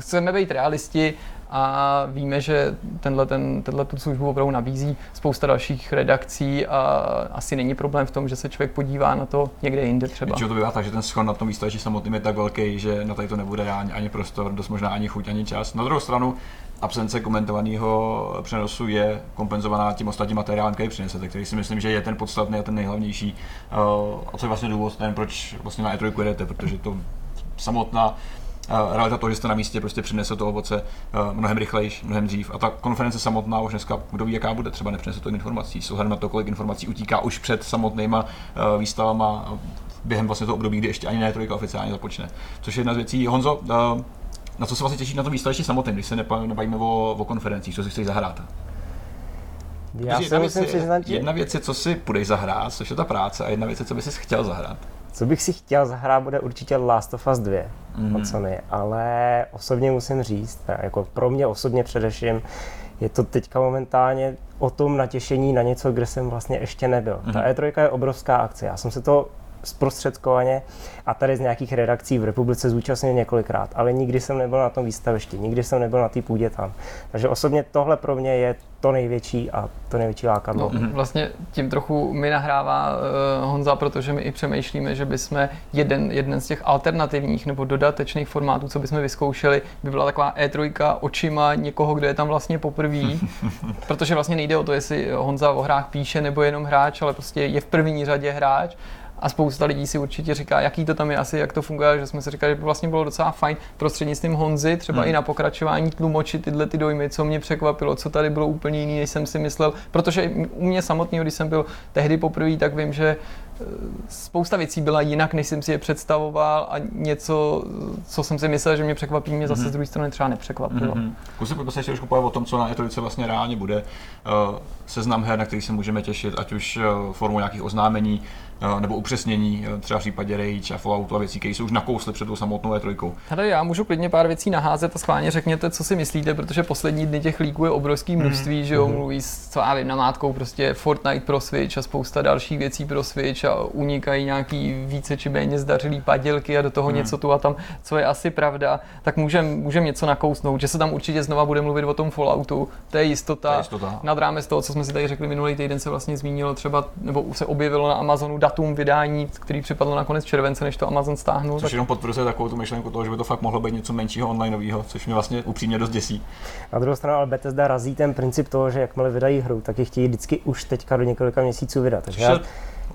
chceme být realisti a víme, že tenhle, ten, tenhle tu službu opravdu nabízí spousta dalších redakcí a asi není problém v tom, že se člověk podívá na to někde jinde třeba. Většinou to bývá tak, že ten schon na tom výstavišti samotným je tak velký, že na tady to nebude ani, ani prostor, dost možná ani chuť, ani čas. Na druhou stranu, absence komentovaného přenosu je kompenzovaná tím ostatním materiálem, který přinesete, který si myslím, že je ten podstatný a ten nejhlavnější. Uh, a co je vlastně důvod ten, proč vlastně na E3 jedete, protože to samotná realita toho, že jste na místě prostě přinese to ovoce uh, mnohem rychleji, mnohem dřív. A ta konference samotná už dneska, kdo ví, jaká bude, třeba nepřinese to informací. S ohledem na to, kolik informací utíká už před samotnýma uh, výstavama během vlastně toho období, kdy ještě ani ne trojka oficiálně započne. Což je jedna z věcí. Honzo, na co se vlastně těší na tom výstavišti samotném, když se nebavíme o, o konferencích, co si chceš zahrát? Já si musím přiznat, že... Jedna věc je, co si půjdeš zahrát, což je ta práce, a jedna věc je, co bys si chtěl zahrát. Co bych si chtěl zahrát, bude určitě Last of Us 2 mm. od Sony, ale osobně musím říct, jako pro mě osobně především, je to teďka momentálně o tom natěšení na něco, kde jsem vlastně ještě nebyl. Mm. Ta mhm. E3 je obrovská akce. Já jsem se to zprostředkovaně a tady z nějakých redakcí v republice zúčastnil několikrát, ale nikdy jsem nebyl na tom výstavišti, nikdy jsem nebyl na té půdě tam. Takže osobně tohle pro mě je to největší a to největší lákadlo. No, vlastně tím trochu mi nahrává uh, Honza, protože my i přemýšlíme, že bychom jeden, jeden z těch alternativních nebo dodatečných formátů, co bychom vyzkoušeli, by byla taková E3 očima někoho, kdo je tam vlastně poprvé. protože vlastně nejde o to, jestli Honza o hrách píše nebo jenom hráč, ale prostě je v první řadě hráč a spousta lidí si určitě říká, jaký to tam je asi, jak to funguje, že jsme si říkali, že by vlastně bylo docela fajn prostřednictvím Honzy, třeba hmm. i na pokračování tlumočit tyhle ty dojmy, co mě překvapilo, co tady bylo úplně jiný, než jsem si myslel, protože u mě samotného, když jsem byl tehdy poprvé, tak vím, že eh, spousta věcí byla jinak, než jsem si je představoval a něco, co jsem si myslel, že mě překvapí, mě zase mm-hmm. z druhé strany třeba nepřekvapilo. Mm-hmm. Pojďme se ještě trošku o tom, co na e vlastně reálně bude. Uh, seznam her, na který se můžeme těšit, ať už uh, formou nějakých oznámení, Eh, nebo upřesnění, eh, třeba v případě Rage a Falloutu a věcí, které jsou už nakously před tou samotnou E3. Tady já můžu klidně pár věcí naházet a schválně řekněte, co si myslíte, protože poslední dny těch líků je obrovský mhm. množství, mm. že jo, mm. mluví s, co já vím, namátkou prostě Fortnite pro Switch a spousta dalších věcí pro Switch a unikají nějaký více či méně zdařilý padělky a do toho mm. něco tu a tam, co je asi pravda, tak můžeme můžem něco nakousnout, že se tam určitě znova bude mluvit o tom Falloutu, to je jistota. To je jistota. Nad rámec toho, co jsme si tady řekli minulý týden, se vlastně zmínilo třeba, nebo se objevilo na Amazonu datum vydání, který připadlo na konec července, než to Amazon stáhnul. Což tak... jenom potvrzuje takovou tu myšlenku toho, že by to fakt mohlo být něco menšího onlineového, což mě vlastně upřímně dost děsí. Na druhou stranu ale Bethesda razí ten princip toho, že jakmile vydají hru, tak ji chtějí vždycky už teďka do několika měsíců vydat. Takže já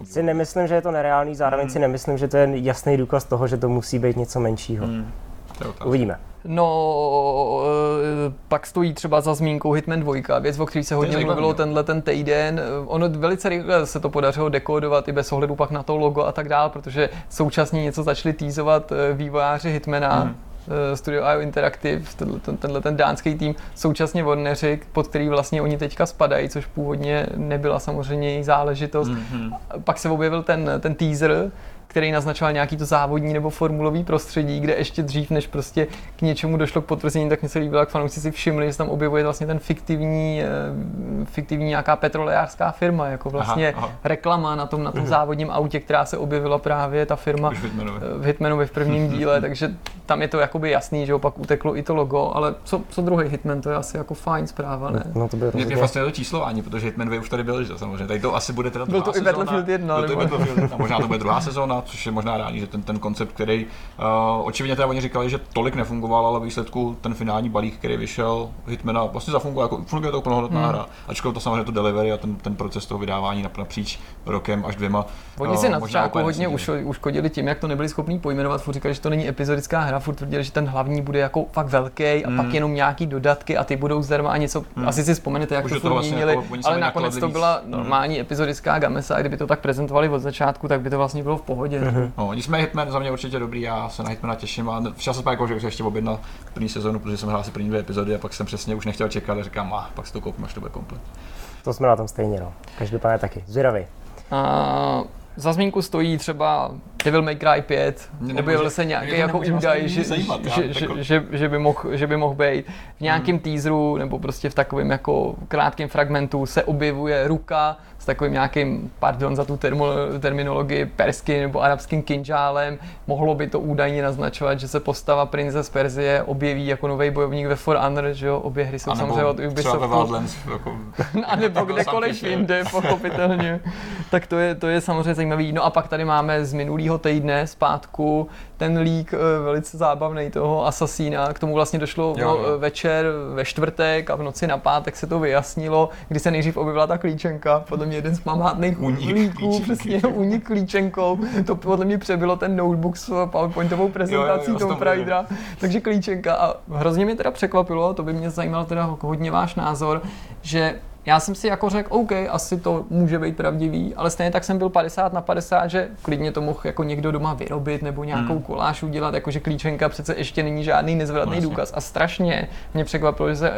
si nemyslím, že je to nereálný, zároveň hmm. si nemyslím, že to je jasný důkaz toho, že to musí být něco menšího. Hmm. Uvidíme. No, eh, pak stojí třeba za zmínkou Hitman 2, věc, o který se hodně mluvilo tenhle ten týden. Ono velice rychle se to podařilo dekodovat i bez ohledu pak na to logo a tak dále, protože současně něco začali týzovat eh, vývojáři Hitmana, hmm. Studio IO Interactive, tenhle, ten, tenhle ten dánský tým, současně Warneri, pod který vlastně oni teďka spadají, což původně nebyla samozřejmě její záležitost. Mm-hmm. Pak se objevil ten, ten teaser, který naznačoval nějaký to závodní nebo formulový prostředí, kde ještě dřív, než prostě k něčemu došlo k potvrzení, tak mi se líbilo, jak fanoušci si všimli, že se tam objevuje vlastně ten fiktivní, eh, fiktivní nějaká petrolejářská firma, jako vlastně aha, aha. reklama na tom, na tom mhm. závodním autě, která se objevila právě ta firma v eh, Hitmanovi v prvním díle, takže tam je to jakoby jasný, že opak uteklo i to logo, ale co, co druhý Hitman, to je asi jako fajn zpráva, ne? No to by Mě vlastně to číslování, protože Hitman 2 už tady byl, že samozřejmě. Tady to asi bude teda Byl to i Battlefield 1, byl to nebo... Battlefield 1, možná to bude druhá sezóna, což je možná reálně, že ten, ten koncept, který uh, očividně teda oni říkali, že tolik nefungoval, ale výsledku ten finální balík, který vyšel Hitmana, vlastně zafungoval, jako funguje to plnohodnotná hmm. hra. Ačkoliv to samozřejmě to delivery a ten, ten proces toho vydávání napříč rokem až dvěma. Oni si uh, na začátku hodně uškodili tím, jak to nebyli schopni pojmenovat, furt říkali, že to není epizodická hra, furt tvrdili, že ten hlavní bude jako fakt velký a hmm. pak jenom nějaký dodatky a ty budou zdarma a něco. Hmm. Asi si vzpomenete, jak Už to furt vlastně měli, jako, ale nakonec to byla normální hmm. epizodická gamesa a kdyby to tak prezentovali od začátku, tak by to vlastně bylo v pohodě. Hmm. No, nicméně Hitman za mě určitě dobrý, já se na Hitmana těším a včas jsem jako, že už ještě objednal první sezónu, protože jsem hrál si první dvě epizody a pak jsem přesně už nechtěl čekat a říkám, a pak si to koupím, až to bude komplet. To jsme na tom stejně, no. Každopádně taky. Zvědavý. A za zmínku stojí třeba Devil May Cry 5, Mě objevil se nějaký jako údaj, že, zajímat, já že, jako- že, že, že, by mohl, že by mohl být. V nějakém teaseru nebo prostě v takovém jako krátkém fragmentu se objevuje ruka s takovým nějakým, pardon za tu termo, terminologii, perským nebo arabským kinžálem. Mohlo by to údajně naznačovat, že se postava prince z Perzie objeví jako nový bojovník ve For Honor, že jo, obě hry jsou samozřejmě od nebo třeba ve Ubisoftu. Wildlands, jako, A nebo Jako kdekoliv jinde, pochopitelně. tak to je, to je samozřejmě zajímavý. No a pak tady máme z minulého týdne zpátku ten lík eh, velice zábavný toho Asasína. K tomu vlastně došlo Jo, no, jo. večer ve čtvrtek a v noci na pátek se to vyjasnilo, kdy se nejdřív objevila ta klíčenka, podle mě jeden z památných líků, přesně únik klíčenkou. To podle mě přebylo ten notebook s PowerPointovou prezentací jo, toho Pridera. Takže klíčenka a hrozně mě teda překvapilo, to by mě zajímal teda hodně váš názor, že já jsem si jako řekl, OK, asi to může být pravdivý, ale stejně tak jsem byl 50 na 50, že klidně to mohl jako někdo doma vyrobit nebo nějakou Hmm. koláž udělat, jakože klíčenka přece ještě není žádný nezvratný Vlastně. důkaz. A strašně mě překvapilo, že se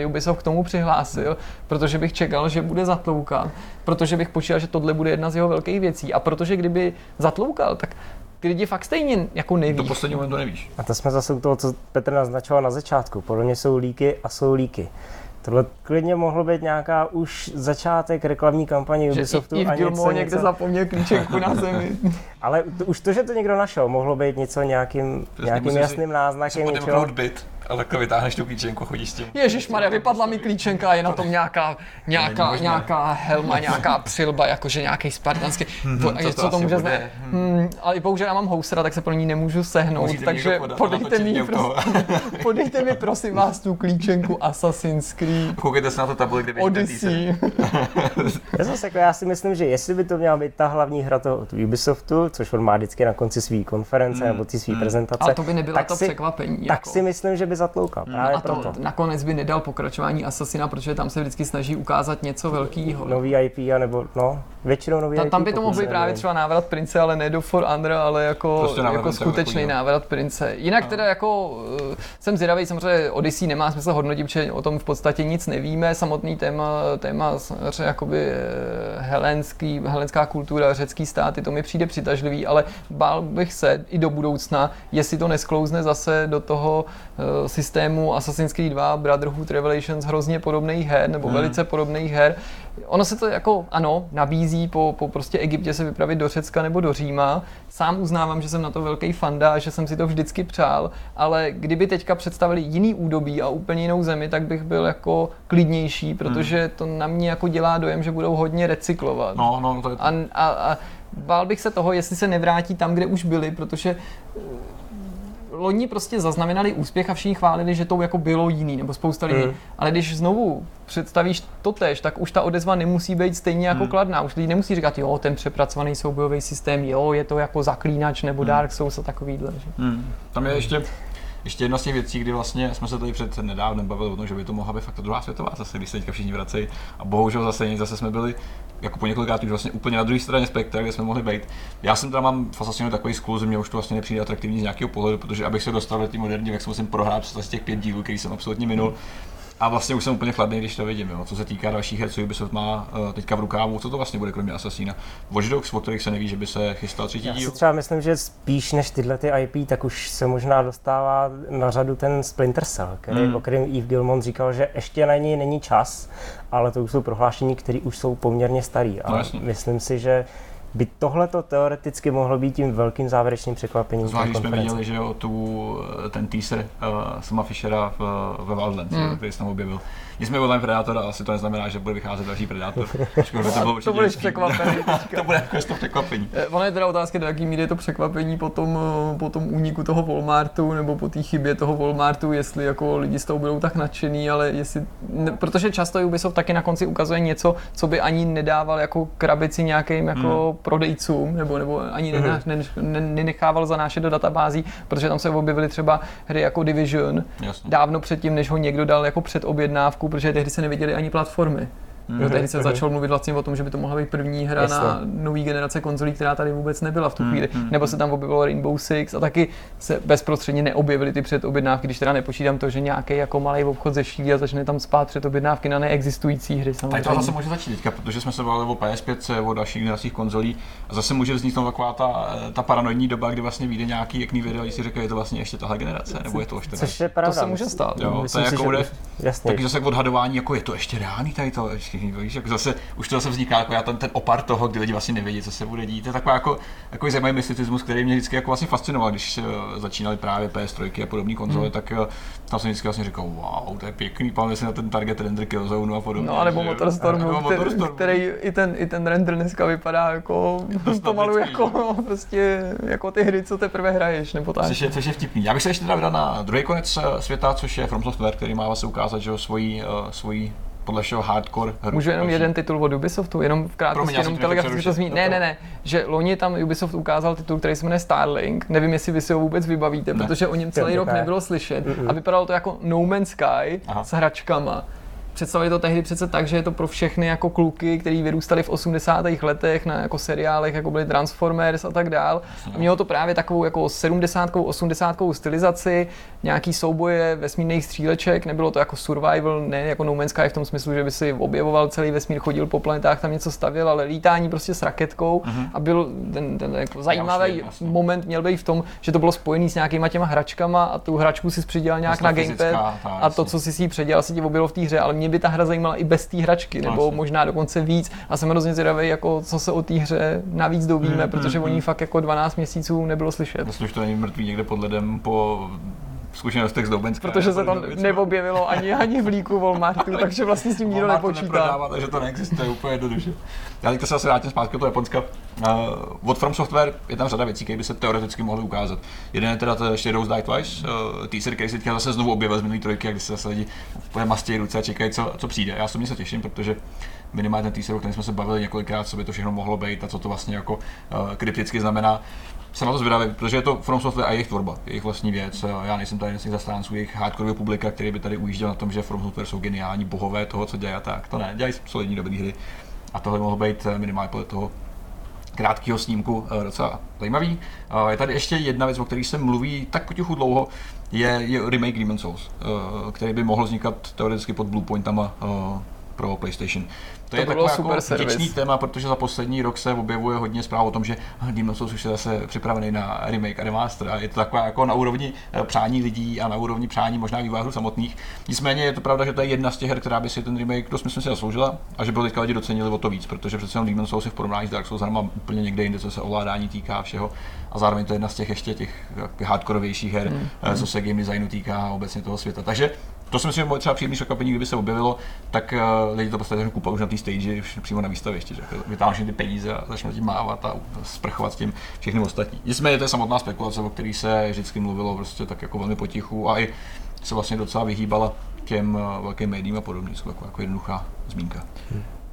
uh, Ubisoft k tomu přihlásil, protože bych čekal, že bude zatloukat, protože bych počítal, že tohle bude jedna z jeho velkých věcí. A protože kdyby zatloukal, tak ty lidi fakt stejně jako neví. do posledního momentu nevíš. A to jsme zase u toho, co Petr naznačoval na začátku. Podle mě jsou líky a jsou líky. Tohle klidně mohlo být nějaká už začátek reklamní kampaně že Ubisoftu i, i v a něco, Gilmore někde něco. zapomněl klíčenku na zemi. Ale to, už to, že to někdo našel, mohlo být něco nějakým, nějakým jasným Si náznakem něčeho. byt, ale takhle vytáhneš tu klíčenku, chodíš s tím. Ježíš Maria, vypadla mi klíčenka, je na tom nějaká, nějaká, možné. nějaká helma, nějaká přilba, jakože nějaký spartanský. To, co to co to může bude? znamenat? Hmm, ale bohužel já mám housera, tak se pro ní nemůžu sehnout, Musíte takže podat, podejte mi, prosím, podejte mi prosím vás tu klíčenku Assassin's Creed Koukejte se na to tabuli, kde. Odyssey. Já, zase, jako já si myslím, že jestli by to měla být ta hlavní hra toho od Ubisoftu, což on má vždycky na konci své konference Mm, nebo ty své mm. prezentace, A to by nebyla tak to si, překvapení. tak jako. si myslím, že by zatloukal. Právě a to proto. nakonec by nedal pokračování Assassina, protože tam se vždycky snaží ukázat něco velkého. Nový IP, a nebo no, většinou nový Ta, IP. tam by to mohl být právě třeba návrat prince, ale ne do For Honor, ale jako, Prostě návrat jako skutečný takový, no. návrat prince. Jinak teda jako uh, jsem zvědavý, samozřejmě Odyssey nemá smysl hodnotit, protože o tom v podstatě nic nevíme. Samotný téma, téma samozřejmě jakoby eh, helenský, helenská kultura, řecký státy, to mi přijde přitažlivý, ale bál bych se i do budoucna, jestli to nesklouzne zase do toho systému Assassin's Creed 2, Brotherhood Revelations, hrozně podobných her, nebo Hmm. velice podobných her. Ono se to jako, ano, nabízí po, po prostě Egyptě se vypravit do Řecka nebo do Říma. Sám uznávám, že jsem na to velký fanda a že jsem si to vždycky přál, ale kdyby teďka představili jiný údobí a úplně jinou zemi, tak bych byl jako klidnější, protože to na mě jako dělá dojem, že budou hodně recyklovat. No, no, to je to. A, a, a bál bych se toho, jestli se nevrátí tam, kde už byli, protože eh, loni prostě zaznamenali úspěch a všichni chválili, že to jako bylo jiný, nebo spousta lidí. Mm. Ale když znovu představíš to tež, tak už ta odezva nemusí být stejně jako Hmm. kladná. Už lidi nemusí říkat, jo, ten přepracovaný soubojový systém, jo, je to jako zaklínač nebo Hmm. Dark Souls a takovýhle. Že? Hmm. Tam je ještě, ještě jedna z těch věcí, kdy vlastně jsme se tady před nedávnem bavili o tom, že by to mohla být fakt druhá světová zase, když se teďka všichni vracejí. A bohužel zase, zase jsme byli jako po několikrát už vlastně úplně na druhé straně spektra, kde jsme mohli být. Já jsem tam mám v Assassinu takový skůl, že mě už to vlastně nepřijde atraktivní z nějakého pohledu, protože abych se dostal do té moderní, jak se musím prohrát přes těch pět dílů, který jsem absolutně minul. A vlastně už jsem úplně chladný, když to vidím. Jo. Co se týká dalších her, co Ubisoft má uh, teďka v rukávu, co to vlastně bude kromě Assassina? Watch Dogs, o kterých se neví, že by se chystal třetí Já si díl. třeba myslím, že spíš než tyhle ty IP, tak už se možná dostává na řadu ten Splinter Cell, který, Hmm. o kterém Yves Gilmont říkal, že ještě na něj není čas, ale to už jsou prohlášení, které už jsou poměrně starý. A No, myslím si, že by tohleto teoreticky mohlo být tím velkým závěrečným překvapením. Zvlášť, když jsme viděli, že jo, tu, ten teaser uh, Sama Fishera v, ve Wildlands, Hmm. mm. který se tam objevil. Nicméně online Predator, a asi to neznamená, že bude vycházet další Predator. Ačkoliv by to, bylo To budeš hezký. překvapený. to bude jako to překvapení. Eh, Ono je teda otázka, do jaký míry je to překvapení po tom, eh, po tom úniku toho Walmartu nebo po té chybě toho Walmartu, jestli jako lidi z toho budou tak nadšený, ale jestli, ne, protože často Ubisoft taky na konci ukazuje něco, co by ani nedával jako krabici nějakým jako Hmm. Prodejcům, nebo, nebo ani Mhm. mm. ne, ne, nenechával zanášet do databází, protože tam se objevily třeba hry jako Division, Jasně. dávno předtím, než ho někdo dal jako předobjednávku, protože tehdy se neviděly ani platformy. Mm. Jo, tehdy se začal mluvit vlastně o tom, že by to mohla být první hra Jasně. na nový generace konzolí, která tady vůbec nebyla v tu chvíli. Mm. Nebo se tam objevilo Rainbow Six a taky se bezprostředně neobjevily ty předobjednávky, když teda nepočítám to, že nějaký jako malý obchod ze šíří a začne tam spát předobjednávky na neexistující hry. Samozřejmě. Tak to zase může začít teďka, protože jsme se bavili o PS5, o dalších generacích konzolí a zase může vzniknout taková ta, ta paranoidní doba, kdy vlastně vyjde nějaký jaký video, si říkají, je to vlastně ještě tahle generace, nebo je to ještě Což je pravda. To se může stát. Jo, to je jako bude, jasně. taky zase odhadování, jako je to ještě reálný tady to, víš, jako zase, už to zase vzniká jako já ten, ten opar toho, kdy lidi vlastně nevědí, co se bude dít. To je taková jako, jako zajímavý mysticismus, který mě vždycky jako vlastně fascinoval, když uh, začínali právě PS3 a podobné konzole, hmm. tak uh, tam jsem vždycky vlastně říkal, wow, to je pěkný, pamatuješ si na ten target render Killzone a podobně. No, nebo Motorstorm, který, který, i ten, i ten render dneska vypadá jako pomalu jako, prostě, jako ty hry, co teprve hraješ, nebo tak. Což je, což je vtipný. Já bych se ještě teda vydal na druhý konec eh, světa, což je From Software, který má vlastně ukázat, že svoji, svoji podle všeho hardcore hru. Můžu jenom jeden titul od Ubisoftu, jenom v krátkosti, jenom telegraficky to zmínit. Ne, ne, ne, že loni tam Ubisoft ukázal titul, který se jmenuje Starlink, nevím, jestli vy si ho vůbec vybavíte, ne. protože o něm celý rok nebylo slyšet a vypadalo to jako No Man's Sky Aha. s hračkama představili to tehdy přece tak, že je to pro všechny jako kluky, kteří vyrůstali v 80. letech na jako seriálech, jako byly Transformers a tak dál. A mělo to právě takovou jako 70. 80. stylizaci, nějaký souboje vesmírných stříleček, nebylo to jako survival, ne jako No Man's Sky v tom smyslu, že by si objevoval celý vesmír, chodil po planetách, tam něco stavěl, ale lítání prostě s raketkou uh-huh. a byl ten, ten jako zajímavý jasně, moment měl být v tom, že to bylo spojený s nějakýma těma hračkama a tu hračku si předělal nějak na gamepad a to, co si si předělal, si ti objevilo v té hře, ale mě by ta hra zajímala i bez té hračky, nebo Vlastně. možná dokonce víc. A jsem hrozně zvědavý, jako co se o té hře navíc dovíme, hmm, protože hmm, o ní hmm. fakt jako 12 měsíců nebylo slyšet. Myslím, že to není mrtvý někde pod ledem po zkušenostech z Doubenska. Protože se tam neobjevilo ani, ani v líku Walmartu, takže vlastně s tím nikdo nepočítá. takže to neexistuje úplně jednoduše. Já teďka se asi vrátím zpátky do Japonska. Uh, od From Software je tam řada věcí, které by se teoreticky mohly ukázat. Jeden je teda to Shadows Die Twice, uh, teaser, který se teďka zase znovu objevil z minulý trojky, kdy se zase lidi úplně mastějí ruce a čekají, co, co přijde. Já se se těším, protože minimálně ten teaser, o kterém jsme se bavili několikrát, co by to všechno mohlo být a co to vlastně jako uh, krypticky znamená jsem na to zvědavý, protože je to From Software a jejich tvorba, jejich vlastní věc. Já nejsem tady z zastánců jejich hardcore publika, který by tady ujížděl na tom, že From Software jsou geniální bohové toho, co dělají tak. To ne, dělají solidní dobré hry. A tohle mohlo být eh, minimálně podle toho krátkého snímku eh, docela zajímavý. Eh, je tady ještě jedna věc, o které se mluví tak potichu dlouho, je, je remake Demon's Souls, který by mohl vznikat teoreticky pod Bluepointama pro PlayStation. To, to je takový super jako vděčný téma, protože za poslední rok se objevuje hodně zpráv o tom, že Demon's Souls už je zase připravený na remake a remaster. A je to taková jako na úrovni eh, přání lidí a na úrovni přání možná vývářů samotných. Nicméně je to pravda, že to je jedna z těch her, která by si ten remake dost myslím si zasloužila a že by teďka lidi docenili o to víc, protože přece jenom Demon's Souls je v porovnání s Dark Souls úplně někde jinde, co se ovládání týká všeho a zároveň to je jedna z těch ještě těch hardkorovějších her, mm. co se game designu týká a obecně toho světa. Takže to si myslím, že třeba příjemný překvapení, kdyby se objevilo, tak uh, lidi to prostě kupují už na té stage, přímo na výstavišti, že vytáhnou ty peníze a začnou tím mávat a sprchovat s tím všechny ostatní. Nicméně to je samotná spekulace, o které se vždycky mluvilo prostě tak jako velmi potichu a i se vlastně docela vyhýbala těm uh, velkým médiím a podobně, jsou jako, jako jednoduchá zmínka.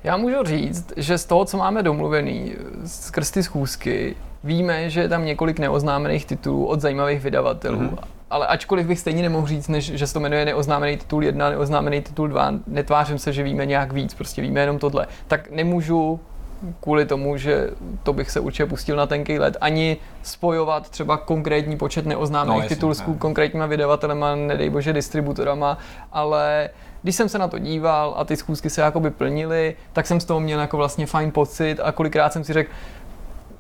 Já můžu říct, že z toho, co máme domluvený skrz ty schůzky, víme, že je tam několik neoznámených titulů od zajímavých vydavatelů. Mm-hmm ale ačkoliv bych stejně nemohl říct, než, že se to jmenuje neoznámený titul 1, neoznámený titul 2, netvářím se, že víme nějak víc, prostě víme jenom tohle, tak nemůžu kvůli tomu, že to bych se určitě pustil na tenký let, ani spojovat třeba konkrétní počet neoznámených no, titulů s konkrétníma vydavatelema, nedej bože distributorama, ale když jsem se na to díval a ty schůzky se jakoby plnily, tak jsem z toho měl jako vlastně fajn pocit a kolikrát jsem si řekl,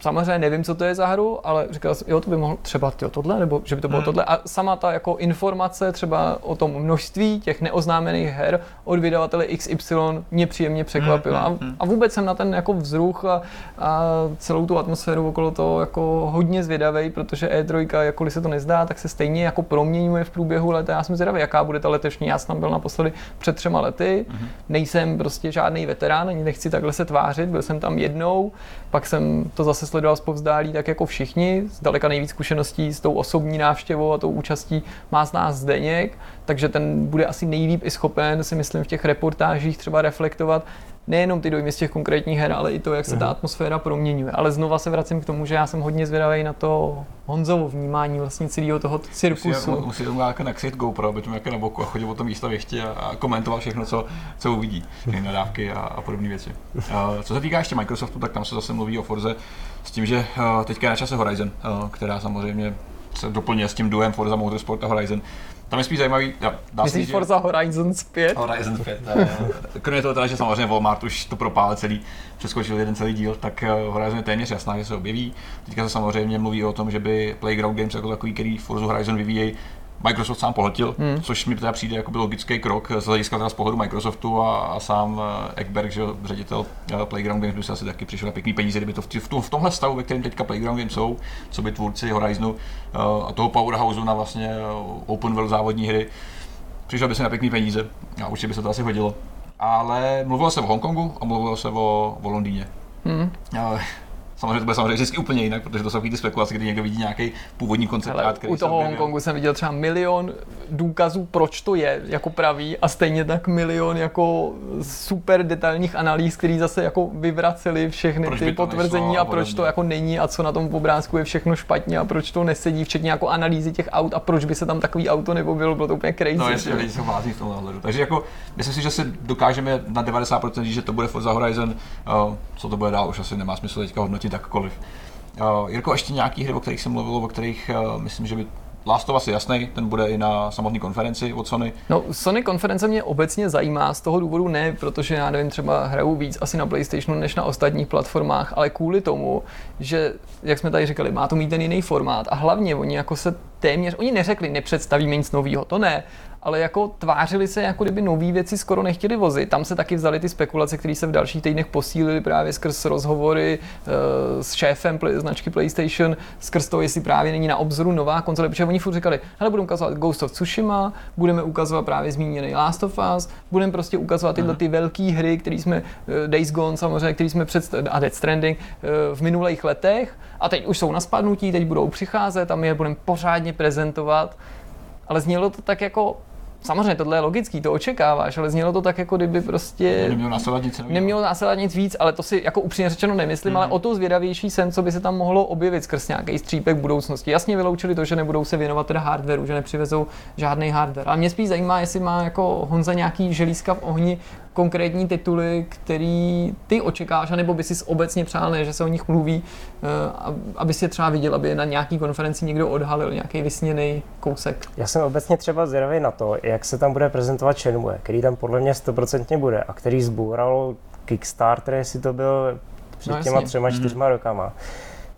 samozřejmě nevím, co to je za hru, ale říkal jsem, jo, to by mohlo třeba tyjo, tohle, nebo že by to bylo hmm. tohle. A sama ta jako informace třeba o tom množství těch neoznámených her od vydavatele XY mě příjemně překvapila. Hmm, hmm, hmm. A, a vůbec jsem na ten jako vzruch a, a celou tu atmosféru okolo toho jako hodně zvědavý, protože E3, jakkoliv se to nezdá, tak se stejně jako proměňuje v průběhu let. Já jsem zvědavý, jaká bude ta letošní. Já jsem tam byl naposledy před třema lety, hmm. nejsem prostě žádný veterán, ani nechci takhle se tvářit, byl jsem tam jednou, pak jsem to zase sledoval zpovzdálí, tak jako všichni. Zdaleka nejvíc zkušeností s tou osobní návštěvou a tou účastí má z nás Zdeněk, takže ten bude asi nejlíp i schopen, si myslím, v těch reportážích třeba reflektovat, nejenom ty dojmy z těch konkrétních her, ale i to, jak se ta atmosféra proměňuje. Ale znova se vracím k tomu, že já jsem hodně zvědavý na to Honzovo vnímání vlastně celého toho cirkusu. Musí, musí tomu nakřit GoPro, aby tomu jako na boku a chodil po tom věchtě a, a komentoval všechno, co, co uvidí, nadávky a, a podobné věci. Uh, co se týká ještě Microsoftu, tak tam se zase mluví o Forze s tím, že uh, teďka je na čase Horizon, uh, která samozřejmě se doplňuje s tím duem Forza Motorsport a Horizon. Tam je spíš zajímavý, dá, dá Myslíš že- Forza Horizon 5? Horizon 5. eh, Kromě toho teda, že samozřejmě Walmart už to propál celý, přeskočil jeden celý díl, tak eh, Horizon je téměř jasná, že se objeví. Teďka se samozřejmě mluví o tom, že by Playground Games jako takový, který Forza Horizon vyvíjejí, Microsoft sám pohltil, hmm. což mi teda přijde jako logický krok z hlediska teda z pohledu Microsoftu a, a sám eh, Ekberg, že ředitel eh, Playground Games, by se asi taky přišel na pěkný peníze, kdyby to v, v, v tomhle stavu, ve kterém teďka Playground Games jsou, co by tvůrci Horizonu eh, a toho Powerhouseu na vlastně open world závodní hry, přišel by se na pěkný peníze a určitě by se to asi hodilo. Ale mluvilo se o Hongkongu a mluvilo se o, o Londýně. Hmm. Ale samozřejmě to bude samozřejmě vždycky úplně jinak, protože to jsou ty spekulace, kdy někdo vidí nějaký původní koncept art, který u se toho. Hongkongu jsem viděl třeba milion důkazů, proč to je jako pravý a stejně tak milion jako super detailních analýz, který zase jako vyvraceli všechny Proč ty potvrzení a proč to jako není a co na tom obrázku je všechno špatně a proč to nesedí, včetně jako analýzy těch aut a proč by se tam takový auto neobjevilo, bylo to úplně crazy. No jasně, že? lidi jsou blázní v tomhle ohledu. Takže jako, myslím si, že si dokážeme na 90% říct, že to bude Forza Horizon, uh, co to bude dál, už asi nemá smysl teďka hodnotit jakkoliv. Uh, Jirko, ještě nějaký hry, o kterých jsem mluvil, o kterých uh, myslím, že by Last of Us je jasný, ten bude i na samotné konferenci od Sony. No, Sony konference mě obecně zajímá, z toho důvodu ne, protože já nevím, třeba hraju víc asi na PlayStationu než na ostatních platformách, ale kvůli tomu, že, jak jsme tady říkali, má to mít ten jiný formát a hlavně oni jako se téměř, oni neřekli, nepředstavíme nic nového, to ne, ale jako tvářili se, jako kdyby nové věci skoro nechtěli vozit. Tam se taky vzali ty spekulace, které se v dalších týdnech posílily právě skrz rozhovory uh, s šéfem play, značky PlayStation, skrz to, jestli právě není na obzoru nová konzole, protože oni furt říkali, hele, budeme ukazovat Ghost of Tsushima, budeme ukazovat právě zmíněný Last of Us, budeme prostě ukazovat tyhle ty velké hry, které jsme, uh, Days Gone samozřejmě, které jsme před, a Death Stranding uh, v minulých letech a teď už jsou na spadnutí, teď budou přicházet a my je budeme pořádně prezentovat. Ale znělo to tak jako Samozřejmě tohle je logický, to očekáváš, ale znělo to tak, jako kdyby prostě Nemělo následovat nic nového. nemělo následovat nic víc, ale to si jako upřímně řečeno nemyslím, ale o to zvědavější jsem, co by se tam mohlo objevit skrz nějaký střípek budoucnosti. Jasně vyloučili to, že nebudou se věnovat teda hardwareu, že nepřivezou žádný hardware. A mě spíš zajímá, jestli má jako Honza nějaký želízka v ohni konkrétní tituly, který ty očekáváš, nebo by si obecně přál, ne, že se o nich mluví, eh, aby si je třeba viděl, aby je na nějaký konferenci někdo odhalil, nějaký vysněný kousek. Já jsem obecně třeba zvědavý na to, jak se tam bude prezentovat Shenmue, který tam podle mě stoprocentně bude a který zboural Kickstarter, jestli to byl před No, těma jasně. třema, čtyřma rokama.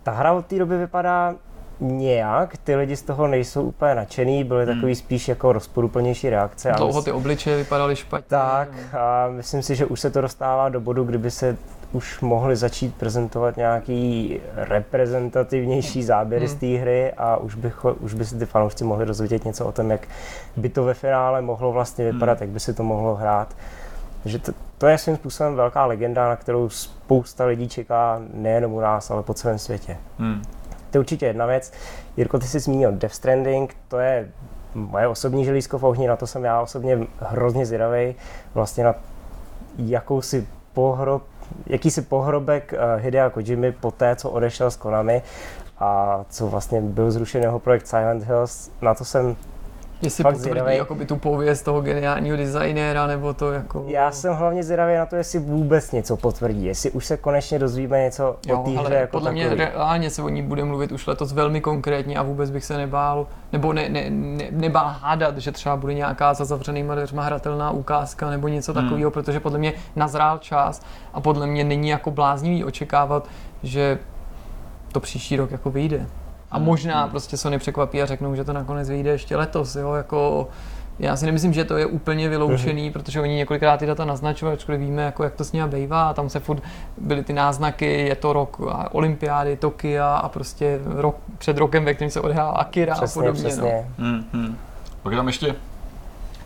Ta hra od té doby vypadá nějak, ty lidi z toho nejsou úplně nadšený, byly takový spíš jako rozporuplnější reakce. Dlouho ty obličeje vypadaly špatně. tak a myslím si, že už se to dostává do bodu, kdyby se už mohli začít prezentovat nějaký reprezentativnější záběry z té hry a už, bych, už by si ty fanoušci mohli dozvědět něco o tom, jak by to ve finále mohlo vlastně vypadat, jak by se to mohlo hrát. Takže to, to je svým způsobem velká legenda, na kterou spousta lidí čeká nejenom u nás, ale po celém světě. Hmm. To je určitě jedna věc. Jirko, ty jsi zmínil Death Stranding, to je moje osobní želízko v ohni, na to jsem já osobně hrozně zvědavý. Vlastně na jakousi pohrob, jakýsi pohrobek uh, Hidea Kojimy po té, co odešel z Konami a co vlastně byl zrušen jeho projekt Silent Hills, na to jsem Jestli Fakt potvrdí zvědavej. jakoby tu pověst toho geniálního designéra, nebo to jako... Já jsem hlavně zvědavý na to, jestli vůbec něco potvrdí, jestli už se konečně dozvíme něco Jo, o té ale hře jako podle mě takový. reálně se o ní bude mluvit už letos velmi konkrétně a vůbec bych se nebál, nebo ne, ne, ne, nebál hádat, že třeba bude nějaká za zavřenýma dveřma hratelná ukázka nebo něco Hmm. takového, protože podle mě nazrál čas a podle mě není jako bláznivý očekávat, že to příští rok jako vyjde. A Hmm. možná prostě Sony překvapí a řeknou, že to nakonec vyjde ještě letos, jo, jako já si nemyslím, že to je úplně vyloučený, protože oni několikrát ty data naznačovali, ačkoliv víme, jako jak to s nimi bývá, a tam se furt byly ty náznaky, je to rok a olympiády, Tokia a prostě rok, před rokem, ve kterém se odehrál Akira Přesně, a podobně. No. přesně. Hmm, hmm. Pak je tam ještě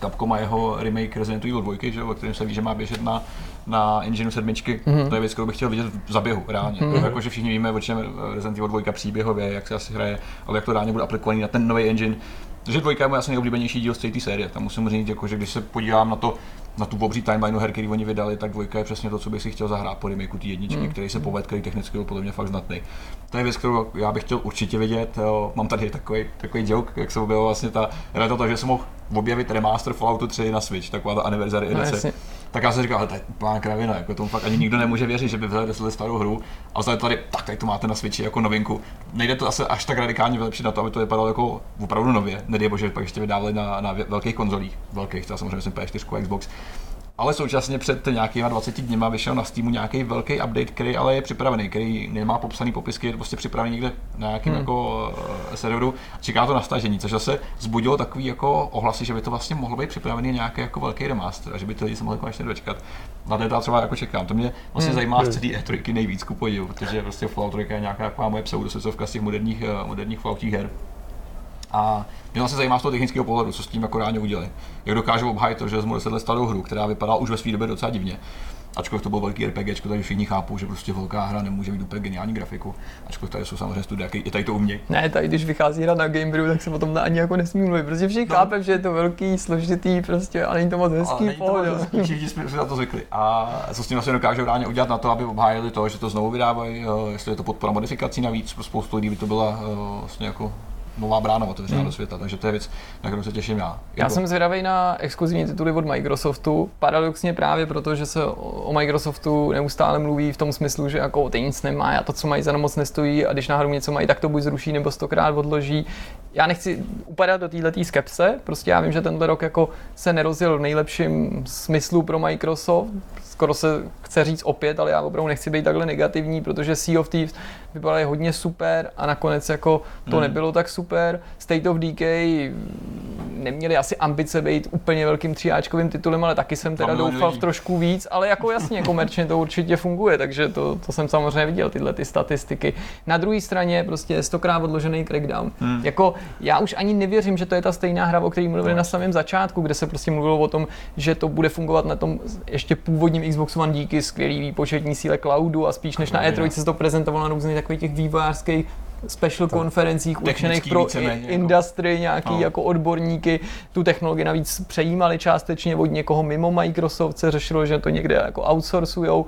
Capcom a jeho remake Resident Evil 2, že, jo, o kterém se ví, že má běžet na, na engineu sedmičky. Mhm. Mm-hmm. To je věc, kterou bych chtěl vidět v zaběhu, reálně. Mm-hmm. Jako, že všichni víme, o čem Resident Evil 2 příběhově, jak se asi hraje, ale jak to reálně bude aplikovaný na ten nový engine. Takže dvojka je můj asi nejoblíbenější díl z té série. Tam musím říct, jako, že když se podívám na to, na tu obří timelineu her, který oni vydali, tak dvojka je přesně to, co bych si chtěl zahrát po remakeu té jedničky, hmm. který se poved, který technicky byl podle mě fakt znatný. To je věc, kterou já bych chtěl určitě vidět. Jo. Mám tady takový, takový joke, jak se objevil vlastně ta, to, že jsem mohl objevit remaster Falloutu 3 na Switch, taková ta anniversary No, edice. jasně. Tak já jsem říkal, ale to je úplná kravina, jako tomu fakt ani nikdo nemůže věřit, že by vzali starou hru a vzali tady, tak tady to máte na Switchi jako novinku. Nejde to asi až tak radikálně vylepšit na to, aby to vypadalo jako opravdu nově. Nedej bože, pak ještě vydávali na, na velkých konzolích, velkých, třeba samozřejmě jsem PS4, Xbox. Ale současně před nějakýma 20 dněma vyšel na Steamu nějaký velký update, který ale je připravený, který nemá popsaný popisky, je prostě připravený někde na nějakém hmm. jako uh, serveru. Čeká to na stažení, což zase zbudilo takový jako ohlasy, že by to vlastně mohlo být připravený nějaký jako velký remaster a že by to lidi se mohli konečně dočkat. Na to já třeba jako čekám. To mě vlastně hmm. zajímá z celé E3 nejvíc ku podivu, protože prostě Fallout 3 je nějaká taková moje pseudosvěcovka z těch moderních, uh, moderních Falloutích her. A mě vlastně zajímá z toho technického pohledu, co s tím jako reálně udělali. Jak dokážou obhájit to, že vezmu 10 let starou hru, která vypadala už ve své době docela divně. Ačkoliv to byl velký RPG, takže všichni chápou, že prostě velká hra nemůže mít úplně geniální grafiku. Ačkoliv tady jsou samozřejmě studia, i tady to umějí. Ne, tady když vychází hra na Gamebrew, tak se o tom ani jako nesmí mluvit, protože všichni no. chápe, že je to velký, složitý prostě a není to moc Ale hezký, není to moc hezký, všichni jsme si na to zvykli. A co s tím vlastně dokážou reálně udělat na to, aby obhájili to, že to znovu vydávají, jestli je to podpora modifikací navíc, pro spoustu lidí by to byla vlastně jako nová brána otevřená Hmm. do světa, takže to je věc, na kterou se těším já. Já Jako- jsem zvědavý na exkluzivní tituly od Microsoftu, paradoxně právě proto, že se o o Microsoftu neustále mluví v tom smyslu, že jako ty nic nemá a to, co mají za moc nestojí a když náhodou něco mají, tak to buď zruší nebo stokrát odloží. Já nechci upadat do této skepse, prostě já vím, že tenhle rok jako se nerozjel v nejlepším smyslu pro Microsoft, skoro se chce říct opět, ale já opravdu nechci být takhle negativní, protože Sea of Thieves vypadaly hodně super a nakonec jako to Hmm. nebylo tak super. State of Decay neměli asi ambice být úplně velkým tříáčkovým titulem, ale taky jsem teda doufal v trošku víc, ale jako jasně, komerčně to určitě funguje, takže to, to jsem samozřejmě viděl, tyhle ty statistiky. Na druhé straně prostě stokrát odložený Crackdown. Hmm. Jako já už ani nevěřím, že to je ta stejná hra, o které mluvili na samém začátku, kde se prostě mluvilo o tom, že to bude fungovat na tom ještě původním Xbox One díky skvělý výpočetní síle cloudu a spíš než na E3 se to prezentovalo na různých takových těch vývojářských special konferencích určených pro jako. industry, nějaký No. jako odborníky. Tu technologii navíc přejímali částečně od někoho mimo Microsoft, se řešilo, že to někde jako outsourcujou.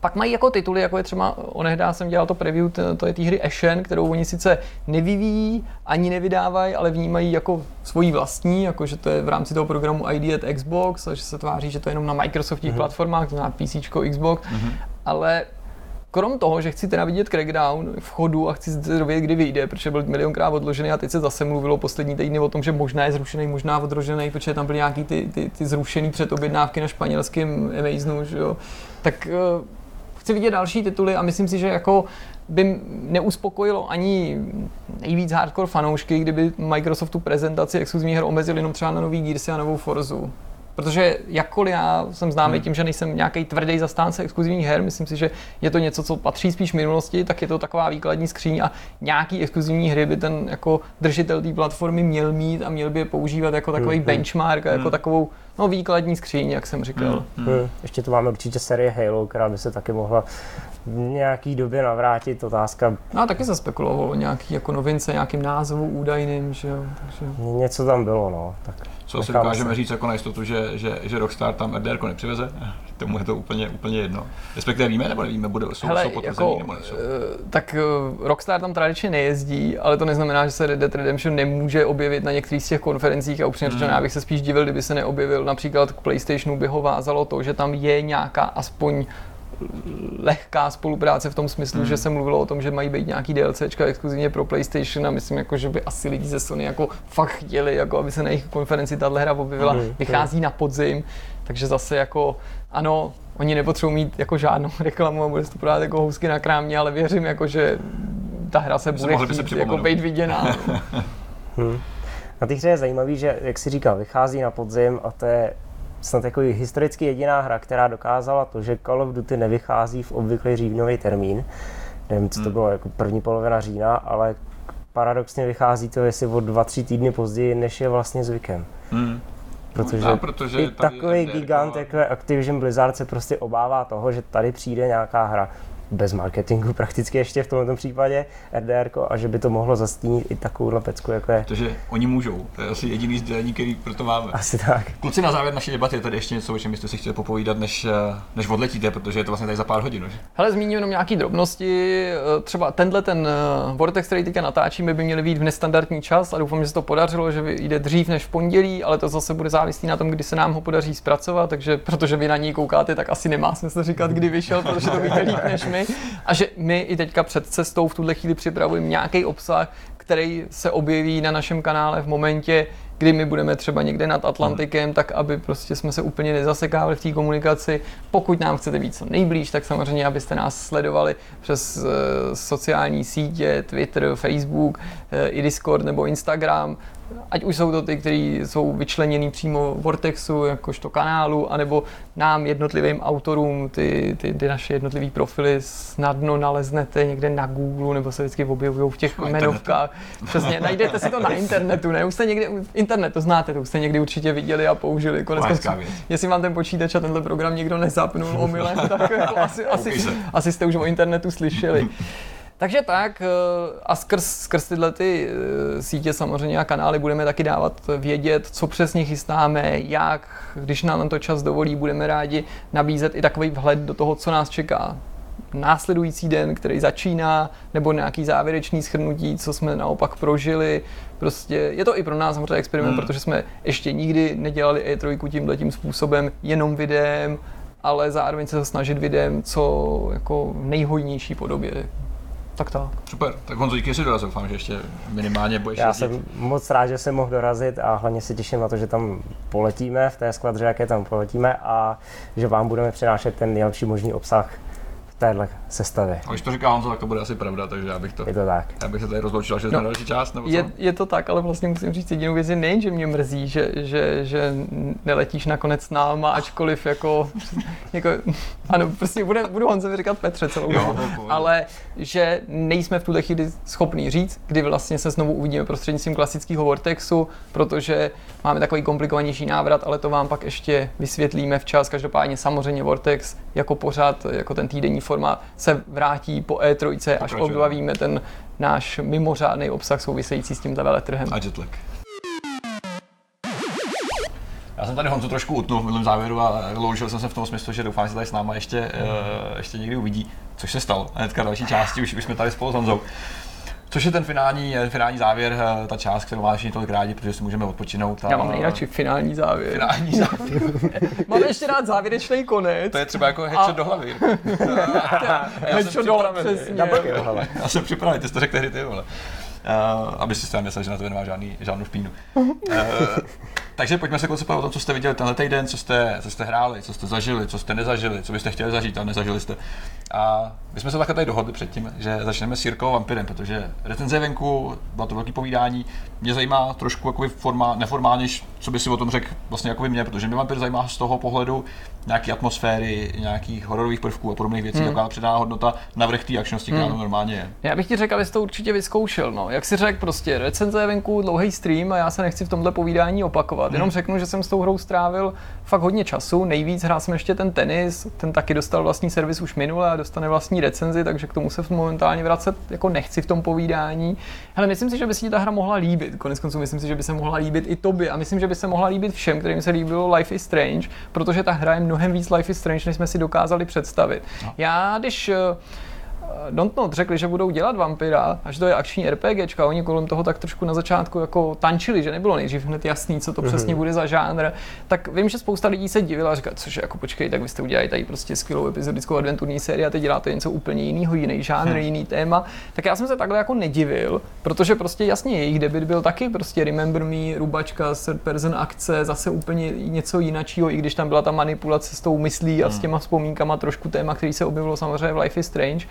Pak mají jako tituly, jako je třeba, onehdá jsem dělal to preview, t- to je té hry Ashen, kterou oni sice nevyvíjí, ani nevydávají, ale vnímají jako svoji vlastní, jako že to je v rámci toho programu ID at Xbox, a že se tváří, že to je jenom na Microsoftních mm-hmm. platformách, to znamená PC, Xbox, mm-hmm. ale Krom toho, že chci teda vidět Crackdown v chodu a chci se dovědět, kdy vyjde, protože byl milionkrát odložený a teď se zase mluvilo poslední týdny o tom, že možná je zrušený, možná odložený, protože tam byly nějaký ty, ty, ty zrušený předobjednávky na španělském Amazonu, že jo. Tak uh, chci vidět další tituly a myslím si, že jako by neuspokojilo ani nejvíc hardcore fanoušky, kdyby Microsoft tu prezentaci exkluzivních her omezil jenom třeba na nový Gearsy a novou Forzu. Protože jakkoliv já jsem známý Hmm. tím, že nejsem nějaký tvrdý zastánce exkluzivních her, myslím si, že je to něco, co patří spíš minulosti, tak je to taková výkladní skříň a nějaký exkluzivní hry by ten jako držitel té platformy měl mít a měl by je používat jako takový Hmm. benchmark a jako Hmm. takovou no, výkladní skříň, jak jsem říkal. Hmm. Hmm. Ještě tu máme určitě série Halo, která by se taky mohla v nějaký době navrátit. Otázka, No a taky se spekulovalo o nějaký jako novince, nějakým názvu údajným, že jo. Takže... něco tam bylo, no. Tak Co necháme dokážeme se. říct jako na jistotu, že, že, že Rockstar tam RDR nepřiveze? Tomu je to úplně, úplně jedno. Respektive víme nebo nevíme, bude, jsou, Hele, jsou jako, nebo nejsou. eh, tak eh, Rockstar tam tradičně nejezdí, ale to neznamená, že se Red Dead Redemption nemůže objevit na některých z těch konferencích a upřímně Hmm. řečeno, já bych se spíš divil, kdyby se neobjevil. Například k PlayStationu by ho vázalo to, že tam je nějaká aspoň lehká spolupráce v tom smyslu, Hmm. že se mluvilo o tom, že mají být nějaký DLCčka exkluzivně pro PlayStation a myslím, jako, že by asi lidi ze Sony jako fakt chtěli, jako aby se na jejich konferenci tahle hra objevila. Mhm, Vychází na podzim, takže zase jako ano, oni nepotřebují mít jako žádnou reklamu a bude se to prodávat jako housky na krámě, ale věřím, jako, že ta hra se bude mohli by se chtít jako být viděná. Hmm. Na té hře je zajímavý, že, jak si říkal, vychází na podzim a to je snad jako historicky jediná hra, která dokázala to, že Call of Duty nevychází v obvyklý říjnový termín. Nevím, co to Hmm. bylo, jako první polovina října, ale paradoxně vychází to jestli o dva, tři týdny později, než je vlastně zvykem. Hmm. Protože, Možná, protože i takový gigant, jako je Activision Blizzard, se prostě obává toho, že tady přijde nějaká hra. Bez marketingu prakticky ještě v tomto případě RDR, a že by to mohlo zastínit i takovou pecku, jako je. Protože oni můžou, to je asi jediný sdělení, který proto máme. Asi tak. Kluci, na závěr naší debaty je tady ještě něco, o čem byste si chtěli popovídat, než, eh, než odletíte, protože je to vlastně tady za pár hodin. Že? Hele, zmíním jenom nějaký drobnosti. Eh, Třeba tenhle ten eh, Vortex, který teďka natáčíme, by měl být v nestandardní čas a doufám, že se to podařilo, že vyjde dřív než v pondělí, ale to zase bude závislý na tom, kdy se nám ho podaří zpracovat, takže protože vy na něj koukáte, tak asi nemá smysl říkat, kdy vyšel, protože to víte líp než my. A že my i teďka před cestou v tuhle chvíli připravujeme nějaký obsah, který se objeví na našem kanále v momentě, kdy my budeme třeba někde nad Atlantikem, tak aby prostě jsme se úplně nezasekávali v té komunikaci. Pokud nám chcete být co nejblíž, tak samozřejmě, abyste nás sledovali přes uh, sociální sítě, Twitter, Facebook, uh, i Discord nebo Instagram. Ať už jsou to ty, kteří jsou vyčleněný přímo Vortexu, jakožto kanálu, anebo nám, jednotlivým autorům, ty, ty, ty naše jednotlivé profily snadno naleznete někde na Google, nebo se vždycky objevují v těch Na jmenovkách. Přesně, najdete si to na internetu, ne? Už jste někde, internet to znáte, to už jste někdy určitě viděli a použili. Konec konců, věc. jestli vám ten počítač a tenhle program někdo nezapnul omylem, tak jako asi, asi, asi jste už o internetu slyšeli. Takže tak eh, a skrz, skrz tyhle ty eh, sítě samozřejmě a kanály budeme taky dávat vědět, co přesně chystáme, jak, když nám to čas dovolí, budeme rádi nabízet i takový vhled do toho, co nás čeká následující den, který začíná, nebo nějaký závěrečný schrnutí, co jsme naopak prožili. Prostě je to i pro nás samozřejmě experiment, Hmm. protože jsme ještě nikdy nedělali E3 tímhle tím způsobem, jenom videem, ale zároveň se snažit videem co jako v nejhojnější podobě. Tak tak. Super, tak Honzo, díky, že dorazil, doufám, že ještě minimálně budeš Já jezdit. jsem moc rád, že jsem mohl dorazit a hlavně se těším na to, že tam poletíme v té skvadře, jaké tam poletíme a že vám budeme přinášet ten nejlepší možný obsah téhle sestavě. A když to říká Honzo, tak to bude asi pravda, takže já bych to, Je to tak. já bych se tady rozloučil, že No, na další část, nebo co? Je, je to tak, ale vlastně musím říct jedinou věc, že nejen, že mě mrzí, že, že, že neletíš nakonec s náma, ačkoliv jako, jako ano, prostě bude, budu Honzovi říkat Petře celou Jo, dobu, je ale že nejsme v tuhle chvíli schopní říct, kdy vlastně se znovu uvidíme prostřednictvím klasického Vortexu, protože máme takový komplikovanější návrat, ale to vám pak ještě vysvětlíme včas. Každopádně samozřejmě Vortex jako pořád, jako ten týdenní formát se vrátí po E3, až Pokračuje. objevíme ten náš mimořádný obsah související s tímhle veletrhem. A jetlag. Já jsem tady Honzu trošku utnul v minulém závěru a loučil jsem se v tom smyslu, že doufám, že se tady s náma ještě, uh, ještě někdy uvidí, což se stalo. Hnedka další části, už, už jsme tady spolu s Honzou. Což je ten finální, ten finální závěr, eh, ta část, kterou všichni tolik rádi, protože si můžeme odpočinout. A, Já mám nejradši finální závěr. Finální závěr. Mám ještě rád závěrečný konec. To je třeba jako headshot do hlavy. Já jsem Headshot do hlavy, připravený. přesně. Já jsem připravený, ty jsi to řekl tehdy ty vole. Uh, aby si tam myslel, že na to nemá žádný, žádnou špínu. Uh, takže pojďme se konceptovat o tom, co jste viděli tenhle týden, co jste, co jste hráli, co jste zažili, co jste nezažili, co byste chtěli zažít, ale nezažili jste. A my jsme se takhle tady dohodli předtím, že začneme s Jirkou a Vampirem, protože recenze je venku, bylo to velké povídání. Mě zajímá trošku jakoby forma, neformálně, co by si o tom řekl vlastně jakoby mě, protože mě Vampir zajímá z toho pohledu nějaký atmosféry, nějakých hororových prvků a podobných věcí, hmm. taková přidaná hodnota navrh té akčnosti, která tam normálně je. Já bych ti řekl, abys to určitě vyzkoušel. No. Jak si řekl, prostě recenze je venku, dlouhý stream a já se nechci v tomhle povídání opakovat. Jenom řeknu, že jsem s tou hrou strávil fakt hodně času. Nejvíc hrál jsem ještě ten tenis, ten taky dostal vlastní servis už minule a dostane vlastní recenzi, takže k tomu se momentálně vracet jako nechci v tom povídání. Ale myslím si, že by si ti ta hra mohla líbit. Konec konců myslím si, že by se mohla líbit i tobě a myslím, že by se mohla líbit všem, kterým se líbilo Life is Strange, protože ta hra je mnohem víc Life is Strange, než jsme si dokázali představit. Já, když eh, Dontnod řekli, že budou dělat vampira a že to je akční RPGčka, oni kolem toho tak trošku na začátku jako tančili, že nebylo nejdřív hned jasný, co to přesně bude za žánr, tak vím, že spousta lidí se divila a říká, cože jako počkej, tak vy jste udělali tady prostě skvělou epizodickou adventurní sérii a teď děláte něco úplně jiného, jiný žánr, jiný téma, tak já jsem se takhle jako nedivil, protože prostě jasně jejich debit byl taky prostě Remember Me, rubačka, third person akce, zase úplně něco jináčího, i když tam byla ta manipulace s tou myslí a s těma vzpomínkama, trošku téma, který se objevilo samozřejmě v Life is Strange.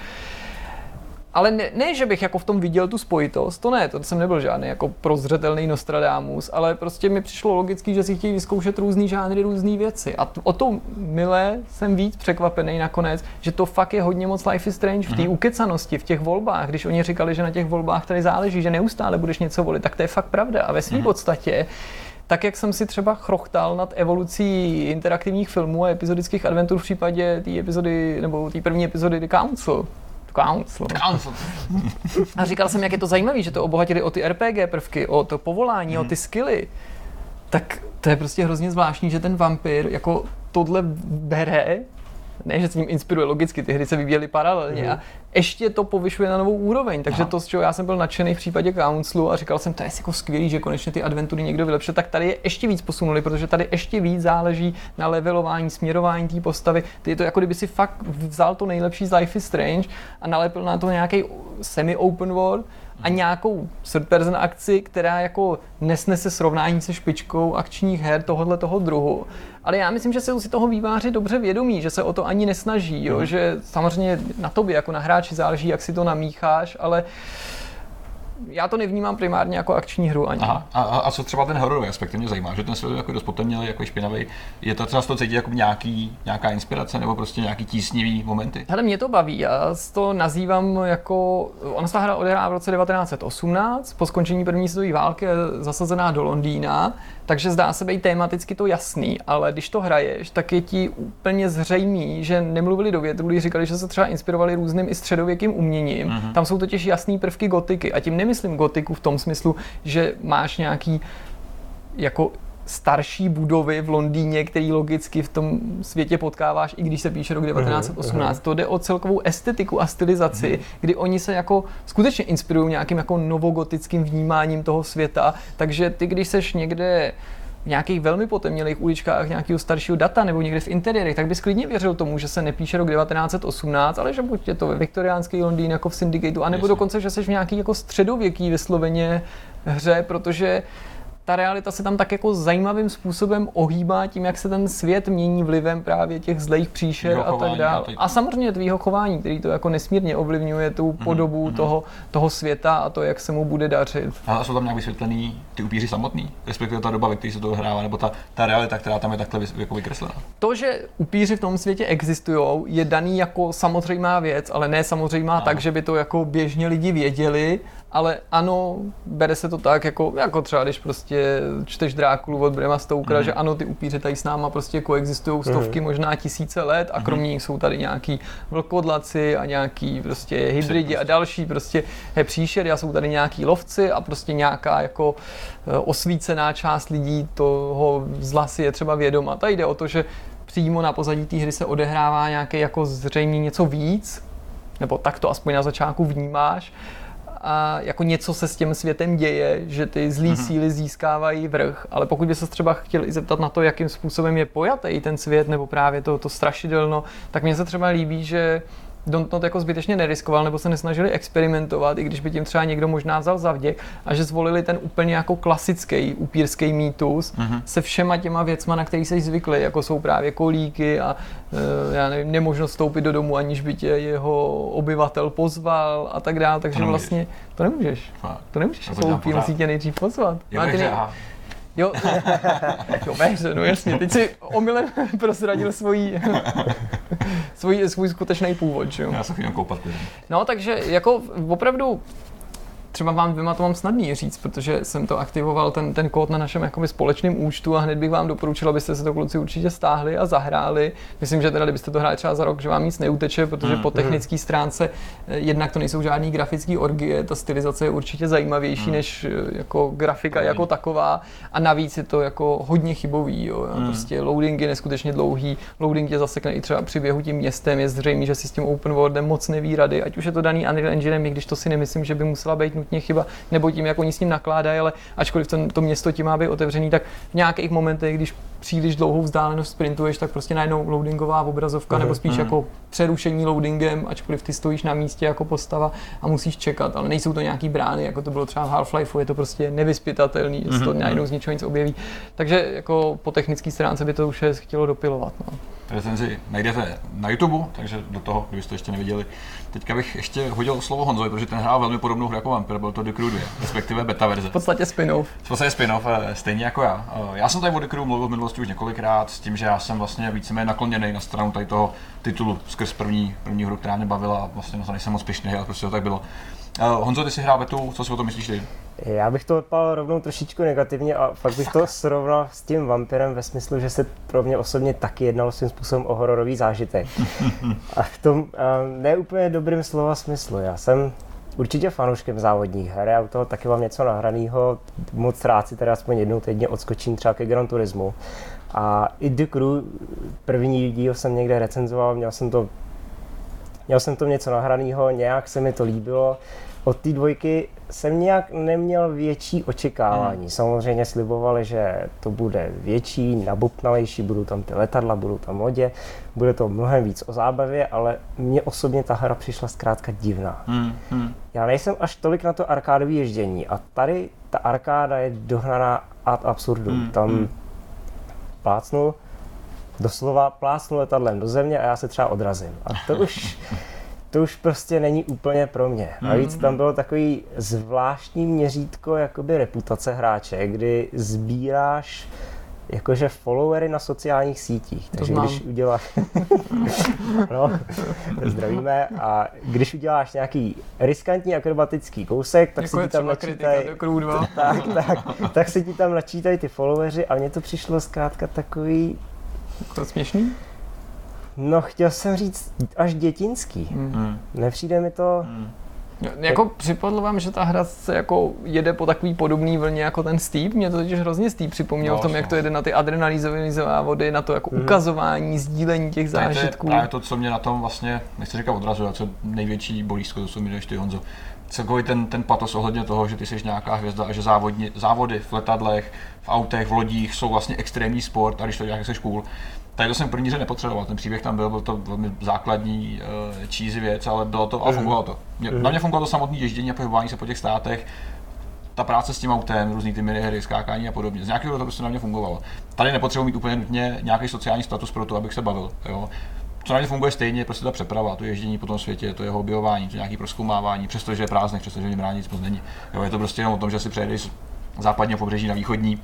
Ale ne, ne, že bych jako v tom viděl tu spojitost, to ne, to jsem nebyl žádný jako prozřetelný Nostradamus, ale prostě mi přišlo logický, že si chtějí vyzkoušet různý žánry, různé věci. A t- o to milé jsem víc překvapený nakonec, že to fakt je hodně moc Life is Strange v té ukecanosti, v těch volbách. Když oni říkali, že na těch volbách tady záleží, že neustále budeš něco volit, tak to je fakt pravda. A ve své podstatě tak jak jsem si třeba chrochtal nad evolucí interaktivních filmů a epizodických adventur v případě té epizody, nebo té první epizody The Council, Council. Council. A říkal jsem, jak je to zajímavé, že to obohatili o ty RPG prvky, o to povolání, o ty skilly. Tak to je prostě hrozně zvláštní, že ten vampír jako tohle bere ne, že se ním inspiruje logicky, ty hry se vyvíjely paralelně mm. a ještě to povyšuje na novou úroveň. Takže Aha. to, z čeho já jsem byl nadšený v případě Counclu a říkal jsem, to je jako skvělý, že konečně ty adventury někdo vylepšil, tak tady je ještě víc posunuli, protože tady ještě víc záleží na levelování, směrování té postavy. Ty je to jako kdyby si fakt vzal to nejlepší z Life is Strange a nalepil na to nějaký semi-open world a nějakou third person akci, která jako nesnese srovnání se špičkou akčních her tohohle toho druhu. Ale já myslím, že se si toho výváři dobře vědomí, že se o to ani nesnaží, jo? Mm. že samozřejmě na tobě jako na hráči záleží, jak si to namícháš, ale já to nevnímám primárně jako akční hru ani. Aha. A, a, co třeba ten hororový aspekt, mě zajímá, že ten svět jako dost potemnělý, jako špinavý. Je to třeba z toho cítit jako nějaký, nějaká inspirace nebo prostě nějaký tísnivý momenty? Hele, mě to baví, já to nazývám jako, ona se ta hra odehrává v roce 1918, po skončení první světové války je zasazená do Londýna, takže zdá se být tematicky to jasný, ale když to hraješ, tak je ti úplně zřejmý, že nemluvili do větru, když říkali, že se třeba inspirovali různým i středověkým uměním. Mm-hmm. Tam jsou totiž jasný prvky gotiky a tím nemyslím gotiku v tom smyslu, že máš nějaký jako starší budovy v Londýně, který logicky v tom světě potkáváš, i když se píše rok 1918. Uh-huh. To jde o celkovou estetiku a stylizaci, uh-huh. kdy oni se jako skutečně inspirují nějakým jako novogotickým vnímáním toho světa. Takže ty, když seš někde v nějakých velmi potemnělých uličkách nějakého staršího data nebo někde v interiérech, tak bys klidně věřil tomu, že se nepíše rok 1918, ale že buď je to ve viktoriánský Londýn jako v Syndicateu, anebo Jasně. dokonce, že jsi v nějaký jako středověký vysloveně hře, protože ta realita se tam tak jako zajímavým způsobem ohýbá tím, jak se ten svět mění vlivem právě těch zlejch příšer a tak dále. A samozřejmě tvýho chování, který to jako nesmírně ovlivňuje tu mhm, podobu mm-hmm. toho, toho světa a to, jak se mu bude dařit. A jsou tam nějak vysvětlený ty upíři samotný, respektive ta doba, ve které se to hrává, nebo ta, ta realita, která tam je takhle jako vykreslená? To, že upíři v tom světě existují, je daný jako samozřejmá věc, ale ne samozřejmá no. tak, že by to jako běžně lidi věděli ale ano, bere se to tak, jako, jako třeba když prostě čteš Drákulu od Brema Stokera, mm. že ano, ty upíři tady s náma prostě koexistují stovky, mm. možná tisíce let a mhm. kromě nich jsou tady nějaký vlkodlaci a nějaký prostě hybridi a další prostě he, příšery a jsou tady nějaký lovci a prostě nějaká jako osvícená část lidí toho zla si je třeba vědoma. Tady jde o to, že přímo na pozadí té hry se odehrává nějaké jako zřejmě něco víc, nebo tak to aspoň na začátku vnímáš, a jako něco se s tím světem děje, že ty zlý mm-hmm. síly získávají vrch, ale pokud by se třeba chtěl i zeptat na to, jakým způsobem je pojatý ten svět, nebo právě to, to strašidelno, tak mně se třeba líbí, že Dontnod jako zbytečně neriskoval nebo se nesnažili experimentovat, i když by tím třeba někdo možná vzal zavděk a že zvolili ten úplně jako klasický upírský mýtus mm-hmm. se všema těma věcma, na který jsi zvyklý, jako jsou právě kolíky a e, já nevím, nemožnost vstoupit do domu, aniž by tě jeho obyvatel pozval a tak dále, takže to vlastně to nemůžeš. Fakt. To nemůžeš, jako upír musí tě nejdřív pozvat. Jo, ne... Jo, jo ve hře, no jasně. Teď si omylem prozradil svojí, svůj, svůj skutečný původ, že jo. Já se chodím koupat. No, takže jako opravdu třeba vám dvěma to mám snadný říct, protože jsem to aktivoval, ten, ten kód na našem jakoby společném účtu a hned bych vám doporučil, abyste se to kluci určitě stáhli a zahráli. Myslím, že teda, kdybyste to hráli třeba za rok, že vám nic neuteče, protože mm, po technické stránce eh, jednak to nejsou žádný grafický orgie, ta stylizace je určitě zajímavější mm. než eh, jako grafika mm. jako taková a navíc je to jako hodně chybový. Jo. Mm. Prostě loading je neskutečně dlouhý, loading tě zasekne i třeba při běhu tím městem, je zřejmé, že si s tím open worldem moc neví rady, ať už je to daný Unreal Engine, i když to si nemyslím, že by musela být nutně chyba, nebo tím, jak oni s ním nakládají, ale ačkoliv to, to město tím má být otevřený, tak v nějakých momentech, když příliš dlouhou vzdálenost sprintuješ, tak prostě najednou loadingová obrazovka, mm nebo spíš mm jako přerušení loadingem, ačkoliv ty stojíš na místě jako postava a musíš čekat, ale nejsou to nějaký brány, jako to bylo třeba v Half-Life, je to prostě nevyspytatelný, mm-hmm. to mhm, najednou z ničeho nic objeví. Takže jako po technické stránce by to už je chtělo dopilovat. No. Recenzi najdete na YouTube, takže do toho, kdybyste ještě neviděli. Teďka bych ještě hodil slovo Honzovi, protože ten hrál velmi podobnou hru jako Vampire, byl to The Crew 2, respektive beta verze. V podstatě spin-off. V podstatě spin-off, eh, stejně jako já. Eh, já jsem tady o The Crew mluvil v minulosti už několikrát s tím, že já jsem vlastně víceméně nakloněný na stranu tady toho titulu skrz první, první hru, která mě bavila, vlastně na nejsem moc pišný, ale prostě to tak bylo. Uh, Honzo, ty si hrál betu, co si o tom myslíš ty? Já bych to odpal rovnou trošičku negativně a fakt bych to srovnal s tím vampirem ve smyslu, že se pro mě osobně taky jednalo svým způsobem o hororový zážitek. A v tom uh, neúplně dobrým slova smyslu. Já jsem určitě fanouškem závodních her, já u toho taky mám něco nahraného, moc rád si teda aspoň jednou týdně odskočím třeba ke Gran Turismu. A i The Crew, první díl jsem někde recenzoval, měl jsem to Měl jsem to něco nahraného, nějak se mi to líbilo. Od té dvojky jsem nějak neměl větší očekávání. Hmm. Samozřejmě slibovali, že to bude větší, nabupnalejší, budou tam ty letadla, budou tam lodě, bude to mnohem víc o zábavě, ale mně osobně ta hra přišla zkrátka divná. Hmm. Hmm. Já nejsem až tolik na to arkádové ježdění a tady ta arkáda je dohnaná ad absurdum. Hmm. Tam hmm. plácnu, doslova plácnu letadlem do země a já se třeba odrazím. A to už to už prostě není úplně pro mě. Navíc tam bylo takový zvláštní měřítko jakoby reputace hráče, kdy sbíráš jakože followery na sociálních sítích. Takže když uděláš... no, zdravíme. A když uděláš nějaký riskantní akrobatický kousek, tak Jako se je ti tam načítají... do Crew 2. Tak, tak, tak se ti tam načítají ty followeři a mně to přišlo zkrátka takový To je směšný? No, chtěl jsem říct až dětinský. Hmm. Nepřijde mi to... Jo, Jako připadlo vám, že ta hra se jako jede po takový podobný vlně jako ten Steep? Mě to totiž hrozně Steep připomnělo No, v tom, jak to jede na ty adrenalizované závody, na to jako ukazování, sdílení těch Tady to je zážitků. právě to, co mě na tom vlastně, nechci říkat odrazuje, ale co největší bolízko, to co mi ty Honzo. Celkový ten, ten patos ohledně toho, že ty jsi nějaká hvězda a že závodni, závody v letadlech, v autech, v lodích jsou vlastně extrémní sport a když to děláš, jak jsi cool. Tady to jsem v první řadě nepotřeboval, ten příběh tam byl, byl to velmi základní uh, cheesy věc, ale bylo to a fungovalo to. Mě, Na mě fungovalo to samotné ježdění a pohybování se po těch státech, ta práce s tím autem, různý ty minihry, skákání a podobně. Z nějakého to prostě na mě fungovalo. Tady nepotřebuji mít úplně nutně nějaký sociální status pro to, abych se bavil. Jo. Co na mě funguje stejně, je prostě ta přeprava, to ježdění po tom světě, to jeho objevování, to nějaký proskoumávání, přestože je prázdný, přestože v něm rád nic moc není. Jo, je to prostě jenom o tom, že si přejedeš z západního pobřeží na východní,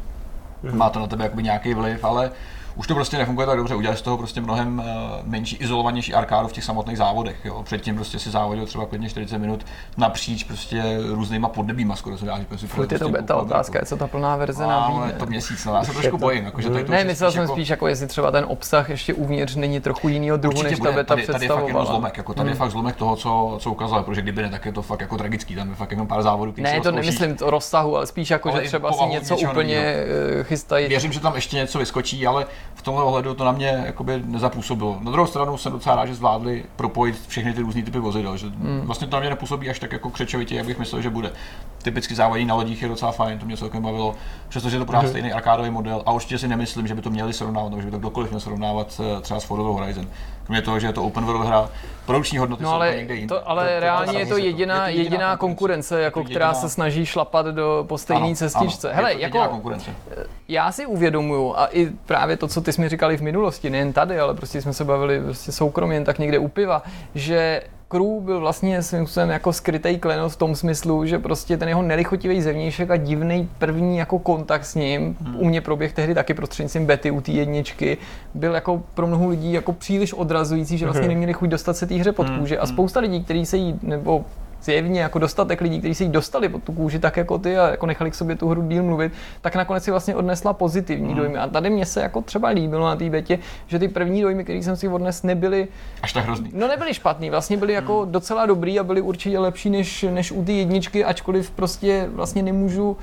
má to na tebe jakoby nějaký vliv, ale už to prostě nefunguje tak dobře. Udělali z toho prostě mnohem uh, menší, izolovanější arkádu v těch samotných závodech. Jo. Předtím prostě si závodil třeba klidně 40 minut napříč prostě různýma podnebíma, skoro se dá říct. prostě Furt je to prostě beta otázka, je co ta plná verze jako- Ale to měsíc, no, já se trošku bojím, jakože tady to Ne, myslel spíš jsem jako- spíš, jako jestli třeba ten obsah ještě uvnitř není trochu jinýho druhu, Určitě než ta beta tady, tady je fakt jenom zlomek, jako tady je fakt zlomek toho, co, co ukázal, protože kdyby ne, tak je to fakt jako tragický, tam je fakt jenom pár závodů, Ne, to nemyslím o rozsahu, ale spíš jako, že třeba si něco úplně eh, chystají. Věřím, že tam ještě něco vyskočí, ale v tomhle ohledu to na mě jakoby nezapůsobilo. Na druhou stranu jsem docela rád, že zvládli propojit všechny ty různé typy vozidel, že Hmm. vlastně to na mě nepůsobí až tak jako křečovitě, jak bych myslel, že bude. Typicky závodí na lodích je docela fajn, to mě celkem bavilo, přestože je to pořád Mhm. stejný arkádový model a určitě si nemyslím, že by to měli srovnávat, nebo že by to kdokoliv měl srovnávat eh, třeba s Forza Horizon. Kromě toho, že je to open world hra, produkční hodnoty No jsou ale, někde jinde. to, ale To- to- reálně to- je to jediná, je to jediná konkurence, jako Je to která jediná- se snaží šlapat do, po stejné Ano, cestičce. ano, Hele, je to jako konkurence. já si uvědomuju, a i právě to, co ty jsi mi říkali v minulosti, nejen tady, ale prostě jsme se bavili prostě soukromě, jen tak někde u piva, že Crew byl vlastně svým způsobem jako skrytý klenos v tom smyslu, že prostě ten jeho nelichotivý zevnějšek a divný první jako kontakt s ním, Hmm. u mě proběh tehdy taky prostřednictvím Betty u té jedničky, byl jako pro mnoho lidí jako příliš odrazující, že Mhm. vlastně neměli chuť dostat se té hře pod kůži a spousta lidí, kteří se jí, nebo zjevně jako dostatek lidí, kteří se jí dostali pod tu kůži tak jako ty a jako nechali k sobě tu hru díl mluvit, tak nakonec si vlastně odnesla pozitivní Hmm. dojmy. A tady mě se jako třeba líbilo na té betě, že ty první dojmy, které jsem si odnes, nebyly, Až tak hrozný. no nebyly špatný, vlastně byly jako Hmm. docela dobrý a byly určitě lepší než, než u té jedničky, ačkoliv prostě vlastně nemůžu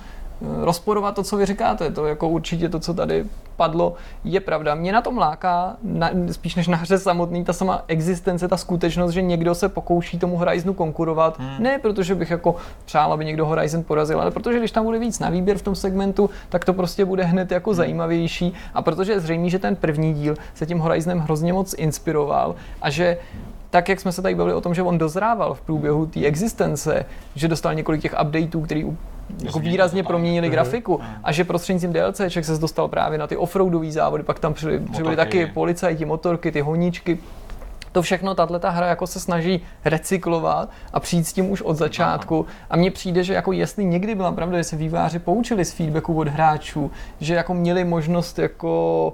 rozporovat to, co vy říkáte. To jako určitě to, co tady padlo, je pravda. Mě na tom láká, na, spíš než na hře samotný, ta sama existence, ta skutečnost, že někdo se pokouší tomu Horizonu konkurovat. Hmm. Ne protože bych jako přál, aby někdo Horizon porazil, ale protože když tam bude víc na výběr v tom segmentu, tak to prostě bude hned jako Hmm. zajímavější. A protože je zřejmé, že ten první díl se tím Horizonem hrozně moc inspiroval a že tak, jak jsme se tady bavili o tom, že on dozrával v průběhu té existence, že dostal několik těch updateů, který jako výrazně proměnili Mhm. grafiku a že prostřednictvím DLCček se dostal právě na ty offroadové závody, pak tam přibyli Motorky. taky policajti, motorky, ty honíčky, to všechno tahle ta hra jako se snaží recyklovat a přijít s tím už od začátku. A mně přijde, že jako jestli někdy byla pravda, že se výváři poučili z feedbacku od hráčů, že jako měli možnost jako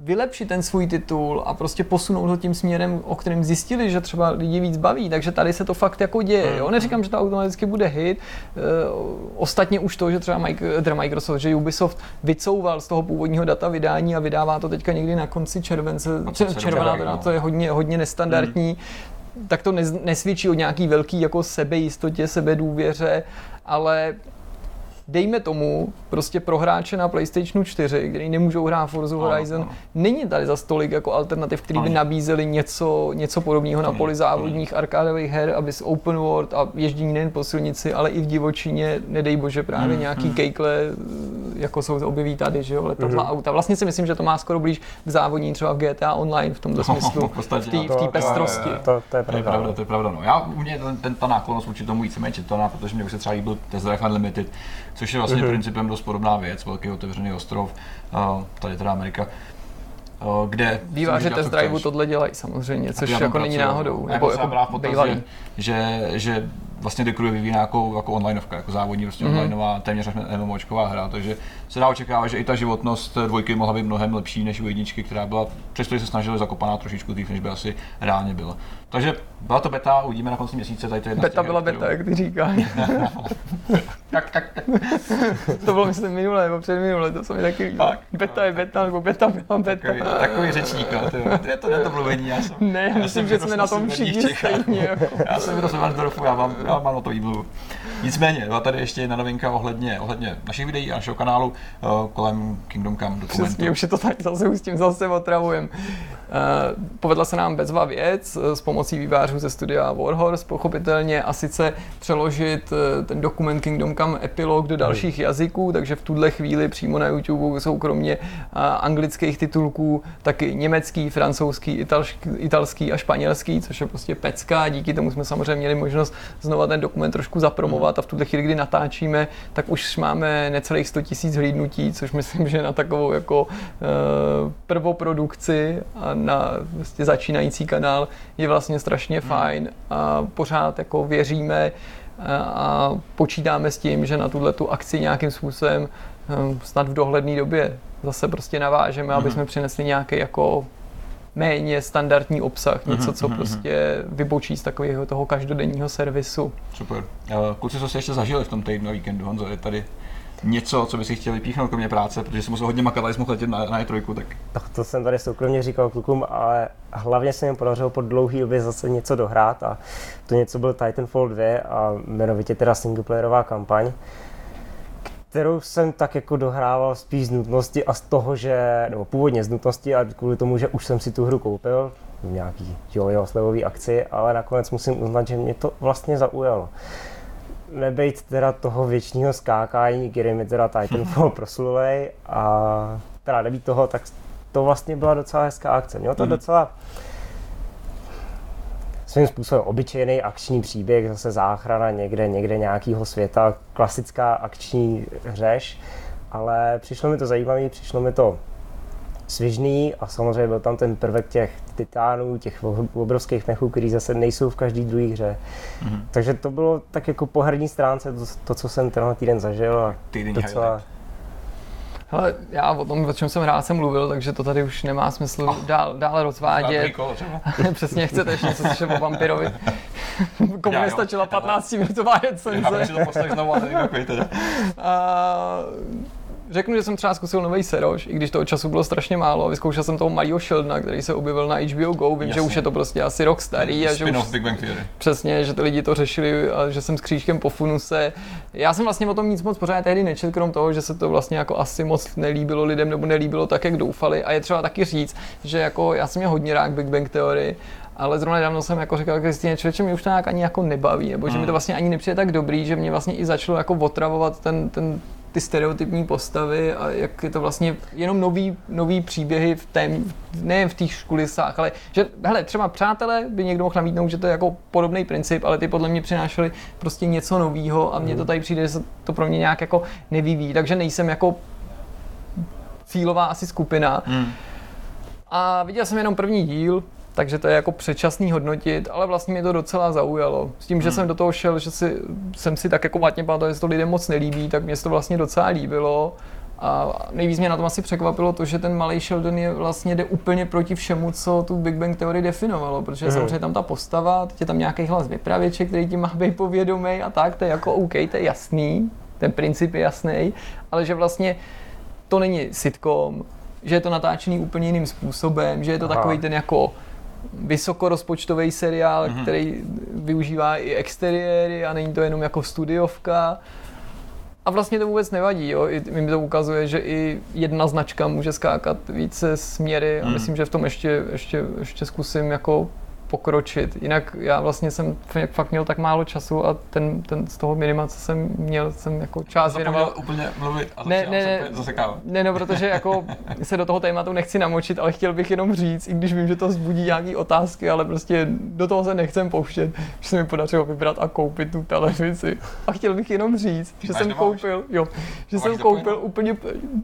vylepšit ten svůj titul a prostě posunout ho tím směrem, o kterém zjistili, že třeba lidi víc baví. Takže tady se to fakt jako děje. Jo? Neříkám, že to automaticky bude hit. E, ostatně už to, že třeba Microsoft, že Ubisoft vycouval z toho původního data vydání a vydává to teďka někdy na konci července. Červená, teda, to je hodně, hodně nestandardní. Hmm. Tak to nesvědčí o nějaký velký jako sebejistotě, sebedůvěře, ale dejme tomu, prostě pro hráče na PlayStationu 4, který nemůžou hrát Forza Horizon, no, no. není tady za stolik jako alternativ, který by nabízeli něco, něco podobného na poli závodních arkádových her, aby s open world a ježdění nejen po silnici, ale i v divočině, nedej bože, právě mm, nějaký mm. kejkle, jako jsou objeví tady, že jo, letadla, mm. auta. Vlastně si myslím, že to má skoro blíž k závodní třeba v GTA Online v tomto no, smyslu, v, v té pestrosti. To, to, to, je pravda. To je pravda, to je pravda. No. Já, u mě ten, ten, ta náklonost vůči tomu víceméně čitelná, protože mě už se třeba líbil Drive Unlimited, což je vlastně mm-hmm. principem dost podobná věc, velký otevřený ostrov, uh, tady teda Amerika, kde... Bývá, že test drive tohle dělají samozřejmě, což jako není náhodou. Nebo jako, jako že, že, že vlastně Dekru vyvíjí nějakou jako onlineovka, jako závodní prostě mm-hmm. onlineová, téměř MMOčková hra, takže se dá očekávat, že i ta životnost dvojky mohla být mnohem lepší než u jedničky, která byla, přestože se snažili zakopaná trošičku dřív, než by asi reálně byla. Takže byla to beta, uvidíme na konci měsíce, tady to je Beta byla beta, jak ty říkáš. tak, tak, tak. to bylo myslím minulé, nebo předminulé, to se mi taky líbilo. Beta je beta, nebo beta byla beta. Takový, takový řečník, no, to je to, to mluvení, já jsem. Ne, já myslím, že jsme na tom všichni stejně. Jako. Já jsem v Rosevarsdorfu, já mám, já mám na to výmluvu. Nicméně, byla tady ještě jedna novinka ohledně, ohledně našich videí a našeho kanálu uh, kolem Kingdom Come dokumentu. Přesně, už je to tak, zase už s tím zase otravujem. Uh, povedla se nám bezva věc uh, s pomocí vývářů ze studia Warhorse, pochopitelně, a sice přeložit ten dokument Kingdom Come epilog do dalších jazyků, takže v tuhle chvíli přímo na YouTube jsou kromě anglických titulků taky německý, francouzský, italský, italský a španělský, což je prostě pecka. Díky tomu jsme samozřejmě měli možnost znova ten dokument trošku zapromovat a v tuhle chvíli, kdy natáčíme, tak už máme necelých 100 000 hlídnutí, což myslím, že na takovou jako uh, prvoprodukci a na vlastně začínající kanál je vlastně strašně hmm. fajn a pořád jako věříme a, a počítáme s tím, že na tuhle tu akci nějakým způsobem um, snad v dohledné době zase prostě navážeme, aby hmm. jsme přinesli nějaký jako méně standardní obsah, něco, co mm-hmm. prostě vybočí z takového toho každodenního servisu. Super. Kluci, co jste ještě zažili v tom týdnu víkendu, Honzo, je tady něco, co by si chtěl vypíchnout kromě práce, protože jsem musel hodně makat, ale jsem mohl letět na, na E3, tak... tak... To jsem tady soukromně říkal klukům, ale hlavně se mi podařilo po dlouhé době zase něco dohrát a to něco byl Titanfall 2 a jmenovitě teda singleplayerová kampaň kterou jsem tak jako dohrával spíš z nutnosti a z toho, že, nebo původně z nutnosti a kvůli tomu, že už jsem si tu hru koupil v nějaký jo, slevový akci, ale nakonec musím uznat, že mě to vlastně zaujalo nebejt teda toho věčního skákání, který mi teda Titanfall proslulej a teda nebýt toho, tak to vlastně byla docela hezká akce. Mělo to mm. docela svým způsobem obyčejný akční příběh, zase záchrana někde, někde nějakého světa, klasická akční řeš, ale přišlo mi to zajímavé, přišlo mi to svižný a samozřejmě byl tam ten prvek těch titánů, těch obrovských mechů, který zase nejsou v každý druhé hře. Mm-hmm. Takže to bylo tak jako po herní stránce to, to co jsem tenhle týden zažil a docela, Hele, já o tom, o čem jsem rád jsem mluvil, takže to tady už nemá smysl oh, dál, dále rozvádět. Přesně, chcete ještě něco slyšet o vampirovi? Komu nestačila 15 minutová recenze. Já to poslech znovu a teda. Řeknu, že jsem třeba zkusil nový Seroš, i když toho času bylo strašně málo. Vyzkoušel jsem toho Mario Sheldna, který se objevil na HBO Go. Vím, Jasně. že už je to prostě asi rok starý. A že už, Big Bang Theory. Přesně, že ty lidi to řešili a že jsem s křížkem po funuse. Já jsem vlastně o tom nic moc pořád tehdy nečetl, krom toho, že se to vlastně jako asi moc nelíbilo lidem nebo nelíbilo tak, jak doufali. A je třeba taky říct, že jako já jsem měl hodně rád Big Bang Theory, ale zrovna nedávno jsem jako říkal Kristýně, člověče, mě už to nějak ani jako nebaví, nebo že mi to vlastně ani nepřijde tak dobrý, že mě vlastně i začalo jako otravovat ten, ten ty stereotypní postavy a jak je to vlastně jenom nový, nový příběhy v tém, ne v těch kulisách, ale že, hele, třeba přátelé by někdo mohl namítnout, že to je jako podobný princip, ale ty podle mě přinášeli prostě něco nového a mně to hmm. tady přijde, že se to pro mě nějak jako nevyvíjí, takže nejsem jako cílová asi skupina. Hmm. A viděl jsem jenom první díl, takže to je jako předčasný hodnotit, ale vlastně mě to docela zaujalo. S tím, že hmm. jsem do toho šel, že si, jsem si tak jako matně pamatoval, že to lidem moc nelíbí, tak mě to vlastně docela líbilo. A nejvíc mě na tom asi překvapilo to, že ten malý Sheldon je vlastně jde úplně proti všemu, co tu Big Bang teorii definovalo, protože Mhm. samozřejmě tam ta postava, teď je tam nějaký hlas vypravěče, který ti má být povědomý a tak, to je jako OK, to je jasný, ten princip je jasný, ale že vlastně to není sitcom, že je to natáčený úplně jiným způsobem, že je to Aha. takový ten jako vysokorozpočtový seriál, Mhm. mm-hmm. který využívá i exteriéry a není to jenom jako studiovka. A vlastně to vůbec nevadí, jo. I mi to ukazuje, že i jedna značka může skákat více směry a Hmm. myslím, že v tom ještě, ještě, ještě zkusím jako pokročit. Jinak já vlastně jsem fakt měl tak málo času a ten, ten z toho minima, co jsem měl, jsem jako část Zapomněl věnoval úplně mluvit a Ne, ne, ne. ne, no, protože jako se do toho tématu nechci namočit, ale chtěl bych jenom říct, i když vím, že to vzbudí nějaké otázky, ale prostě do toho se nechcem pouštět, že se mi podařilo vybrat a koupit tu televizi. A chtěl bych jenom říct, že Máš jsem doma koupil, jo, že Máš jsem koupil úplně,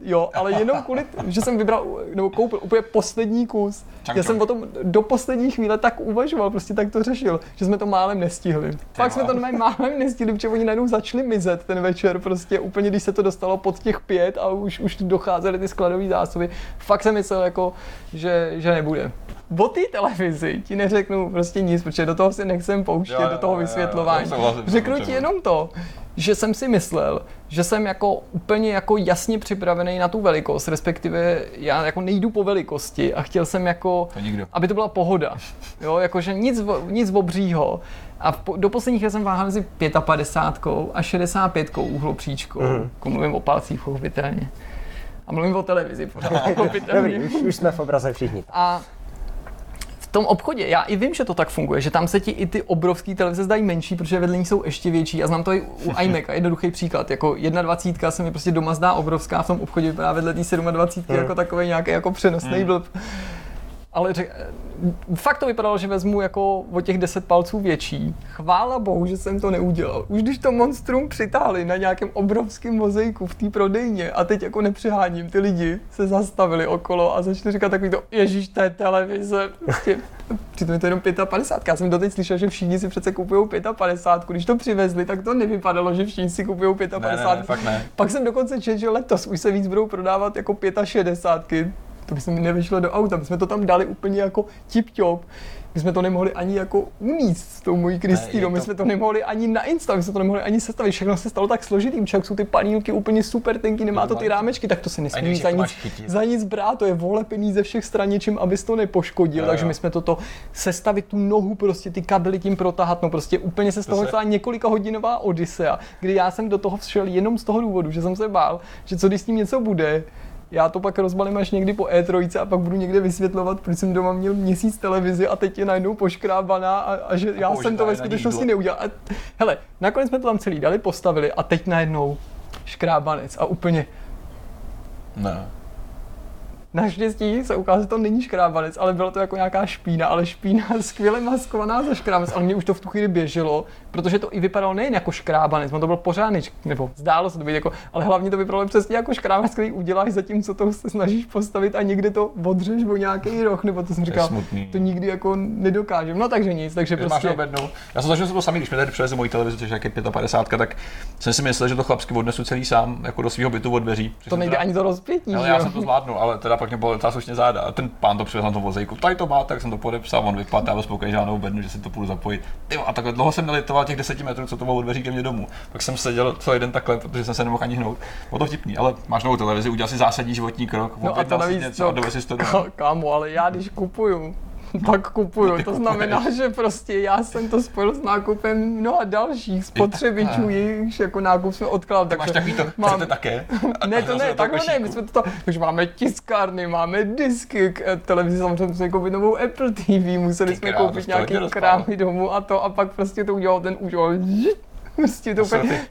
jo, ale jenom kvůli, že jsem vybral, nebo koupil úplně poslední kus. Čang, Já jsem čang. o tom do poslední chvíle tak uvažoval, prostě tak to řešil, že jsme to málem nestihli. Fakt jsme to málem nestihli, protože oni najednou začali mizet ten večer, prostě úplně, když se to dostalo pod těch pět a už, už docházely ty skladové zásoby. Fakt jsem myslel, jako, že, že nebude. O té televizi ti neřeknu prostě nic, protože do toho si nechcem pouštět, Jo, jo, do toho jo, jo, vysvětlování. jo, souhlasím, Řeknu ti jenom to, že jsem si myslel, že jsem jako úplně jako jasně připravený na tu velikost, respektive já jako nejdu po velikosti a chtěl jsem jako, To nikdo. aby to byla pohoda. Jo, jakože nic, nic obřího. A po- do posledních jsem váhal mezi 55 a 65 uhlopříčkou. Mhm. Jako mluvím o palcích, pochopitelně. A mluvím o televizi, pořád, Dobrý, pochopitelně. už, už jsme v obraze všichni. A tom obchodě, já i vím, že to tak funguje, že tam se ti i ty obrovské televize zdají menší, protože vedle ní jsou ještě větší. A znám to i u iMaca, jednoduchý příklad. Jako 21 se mi prostě doma zdá obrovská, v tom obchodě vypadá vedle té 27 Hmm. jako takový nějaký jako přenosný Hmm. blb. Ale řek, fakt to vypadalo, že vezmu jako o těch 10 palců větší. Chvála bohu, že jsem to neudělal. Už když to monstrum přitáhli na nějakém obrovském mozaiku v té prodejně a teď jako nepřeháním, ty lidi se zastavili okolo a začali říkat takový to, ježíš, to je televize. Prostě, přitom je to jenom 55. Já jsem doteď slyšel, že všichni si přece kupují 55. Když to přivezli, tak to nevypadalo, že všichni si kupují 55. Ne, ne, ne, fakt ne. Pak jsem dokonce četl, že letos už se víc budou prodávat jako 65. To by se mi nevyšlo do auta, my jsme to tam dali úplně jako tip-top. My jsme to nemohli ani jako uníst s tou mojí Kristýnou, je my to- jsme to nemohli ani na Insta, my jsme to nemohli ani sestavit, všechno se stalo tak složitým, však jsou ty panílky úplně super tenký, nemá to ty rámečky, tak to se nesmí za jak to nic, za nic brát, to je volepený ze všech stran něčím, abys to nepoškodil, Jo, takže jo. my jsme toto sestavit tu nohu, prostě ty kabely tím protahat, no prostě úplně se z To toho se- stala několika hodinová odisea, kdy já jsem do toho všel jenom z toho důvodu, že jsem se bál, že co když s tím něco bude, já to pak rozbalím až někdy po E3 a pak budu někde vysvětlovat, proč jsem doma měl měsíc televizi a teď je najednou poškrábaná a, a že já jsem to ve skutečnosti neudělal. A, hele, nakonec jsme to tam celý dali, postavili a teď najednou škrábanec a úplně Ne. Naštěstí se ukázalo, že to není škrábanec, ale bylo to jako nějaká špína, ale špína skvěle maskovaná za škrábanec, ale mě už to v tu chvíli běželo, protože to i vypadalo nejen jako škrábanec, on to byl pořádný, nebo zdálo se to být jako, ale hlavně to vypadalo přesně jako škrábanec, který uděláš zatímco to se snažíš postavit a někde to odřeš o nějaký roh, nebo to jsem To říkal, smutný. to nikdy jako nedokážem. No takže nic, takže Když máš prostě... objednou. Já jsem zažil to samý, když mi tady přivezli moji televizi, což je jak je 55, tak jsem si myslel, že to chlapsky odnesu celý sám, jako do svého bytu od dveří. To nejde ani to rozpětí, Ale já jsem to zvládnul, ale teda pak mě bylo ta slušně záda. A ten pán to přivez na tom vozejku. Tady to má, tak jsem to podepsal, on vypadl, já byl spokojený, že já bednu, že si to půjdu zapojit. Ty jo, a takhle dlouho jsem nelitoval těch 10 metrů, co to bylo od dveří ke mně domů. Pak jsem seděl celý den takhle, protože jsem se nemohl ani hnout. Bylo to vtipný, ale máš novou televizi, udělal si zásadní životní krok, No a to navíc, něco no, a si to domů. Kámo, ale já když kupuju, tak kupuju. To znamená, že prostě já jsem to spojil s nákupem mnoha dalších spotřebičů, jejichž jako nákup jsme odkládali. Tak máš takový to, chcete také? A- Ne, to ne, takhle ne, my jsme to, takže máme tiskárny, máme disky, k eh, televizi samozřejmě musíme koupit novou Apple TV, museli Ty jsme koupit nějaký krámy domů a to a pak prostě to udělal ten udělal Prostě to úplně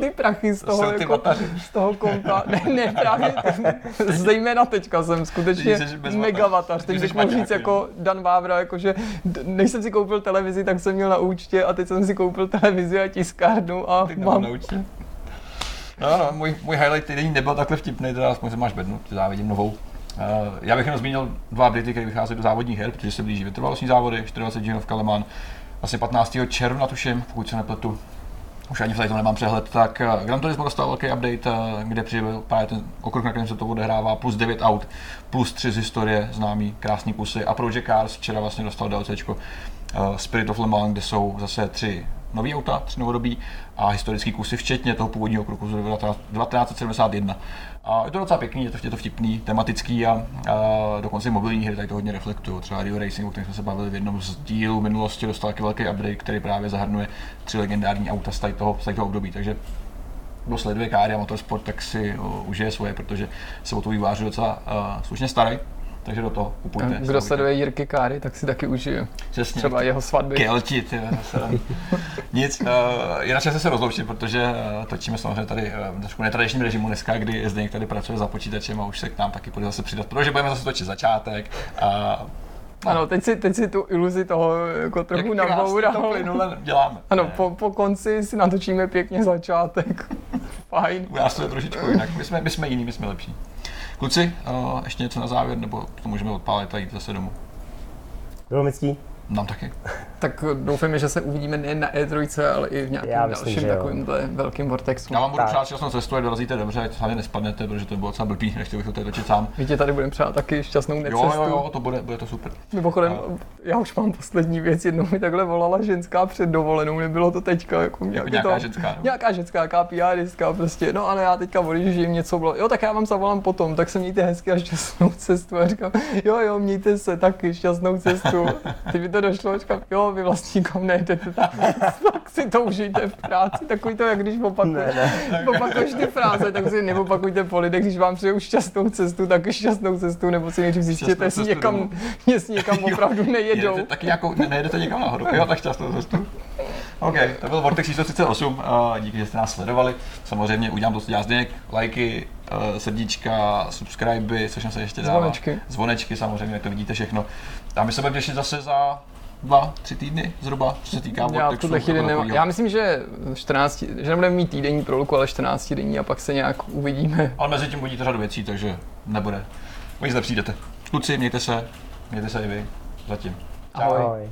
ty prachy z to toho, jako, z toho kompa. Ne, ne, právě zejména teďka jsem skutečně megavatař. Teď bych mohl říct jako Dan Vávra, jakože d- než jsem si koupil televizi, tak jsem měl na účtě a teď jsem si koupil televizi a tiskárnu a Ty mám mám naučit. No, no, můj, můj highlight týdenní nebyl takhle vtipný, teda aspoň se máš bednu, ty závidím novou. Uh, já bych jenom zmínil dva updaty, které vychází do závodních her, protože se blíží vytrvalostní závody, 24 dílů v Kaleman, asi 15. června tuším, pokud se nepletu. Už ani v tady to nemám přehled, tak eh, Gran Turismo dostal velký update, eh, kde přibyl právě ten okruh, na kterém se to odehrává, plus 9 aut, plus 3 z historie, známý krásný kusy. A Project Cars včera vlastně dostal DLCčko eh, Spirit of Le Mans, kde jsou zase tři nový auta, tři novodobí a historický kusy, včetně toho původního okruhu z roku 1971. A je to docela pěkný, je to, je to vtipný, tematický a, a dokonce i mobilní hry tady to hodně reflektují. Třeba Rio Racing, o kterém jsme se bavili v jednom z dílů minulosti, dostal taky velký update, který právě zahrnuje tři legendární auta z tady toho, z tady toho období. Takže kdo sleduje káry a motorsport, tak si užije svoje, protože se o to výváři docela uh, slušně starají. Takže do toho kupujte. Kdo sleduje Jirky Káry, tak si taky užije. Přesně. Třeba jeho svatby. Kelti, ty. Nic, uh, jinak se se rozloučit, protože uh, točíme samozřejmě tady uh, trošku netradičním režimu dneska, kdy Zdeněk tady pracuje za počítačem a už se k nám taky bude zase přidat, protože budeme zase točit začátek. Uh, Ano, teď si, teď si tu iluzi toho jako trochu jak naboural. plynule děláme. Ano, Ne, po, po konci si natočíme pěkně začátek. Fajn. U nás to je trošičku jinak, my jsme, my jsme jiní, my jsme lepší. Kluci, uh, ještě něco na závěr, nebo to můžeme odpálit a jít zase domů? Bylo mi. Nám taky. Tak doufáme, že se uvidíme nejen na E3, ale i v nějakém Já myslím, dalším že jo. takovýmhle velkým vortexu. Já vám budu Tak. přát šťastnou cestu, dorazíte dobře, ať hlavně nespadnete, protože to bylo docela blbý, nechtěl bych to tady točit sám. Vítě tady budeme přát taky šťastnou Jo, necestu. jo, jo, to bude, bude to super. Mimochodem, já už mám poslední věc, jednou mi takhle volala ženská před dovolenou, nebylo to teďka, jako nějaký nějaká to, ženská, nebo? Nějaká ženská, nějaká PRistka, prostě, no ale já teďka odjíždím, něco bylo, jo tak já vám zavolám potom, tak se mějte hezky a šťastnou cestu a říkám, jo jo, mějte se taky šťastnou cestu. Mi to došlo, říkám, jo, vy vlastně nikam nejdete, tak, tak si to užijte v práci, takový to, jak když opakuješ, opakuješ ty fráze, tak si neopakujte po lidech, když vám přeju šťastnou cestu, tak šťastnou cestu, nebo si nejdřív zjistěte, jestli někam, jestli někam opravdu nejedou. Jedete, taky nějakou, ne, nejedete někam nahoru, jo, tak šťastnou cestu. OK, to byl Vortex číslo 38, uh, díky, že jste nás sledovali. Samozřejmě udělám to, co dělá Zdeněk, lajky, uh, srdíčka, subscribe, což se ještě dává. Zvonečky. Zvonečky samozřejmě, jak to vidíte všechno. A my se budeme těšit zase za dva, tři týdny zhruba, co se týká Já tuhle chvíli nemám. takovýho. Já myslím, že 14, že nebudeme mít týdenní proluku, ale 14 denní a pak se nějak uvidíme. Ale mezi tím uvidíte řadu věcí, takže nebude. Vy zde přijdete. Kluci, mějte se, mějte se i vy. Zatím. Ahoj. Ahoj.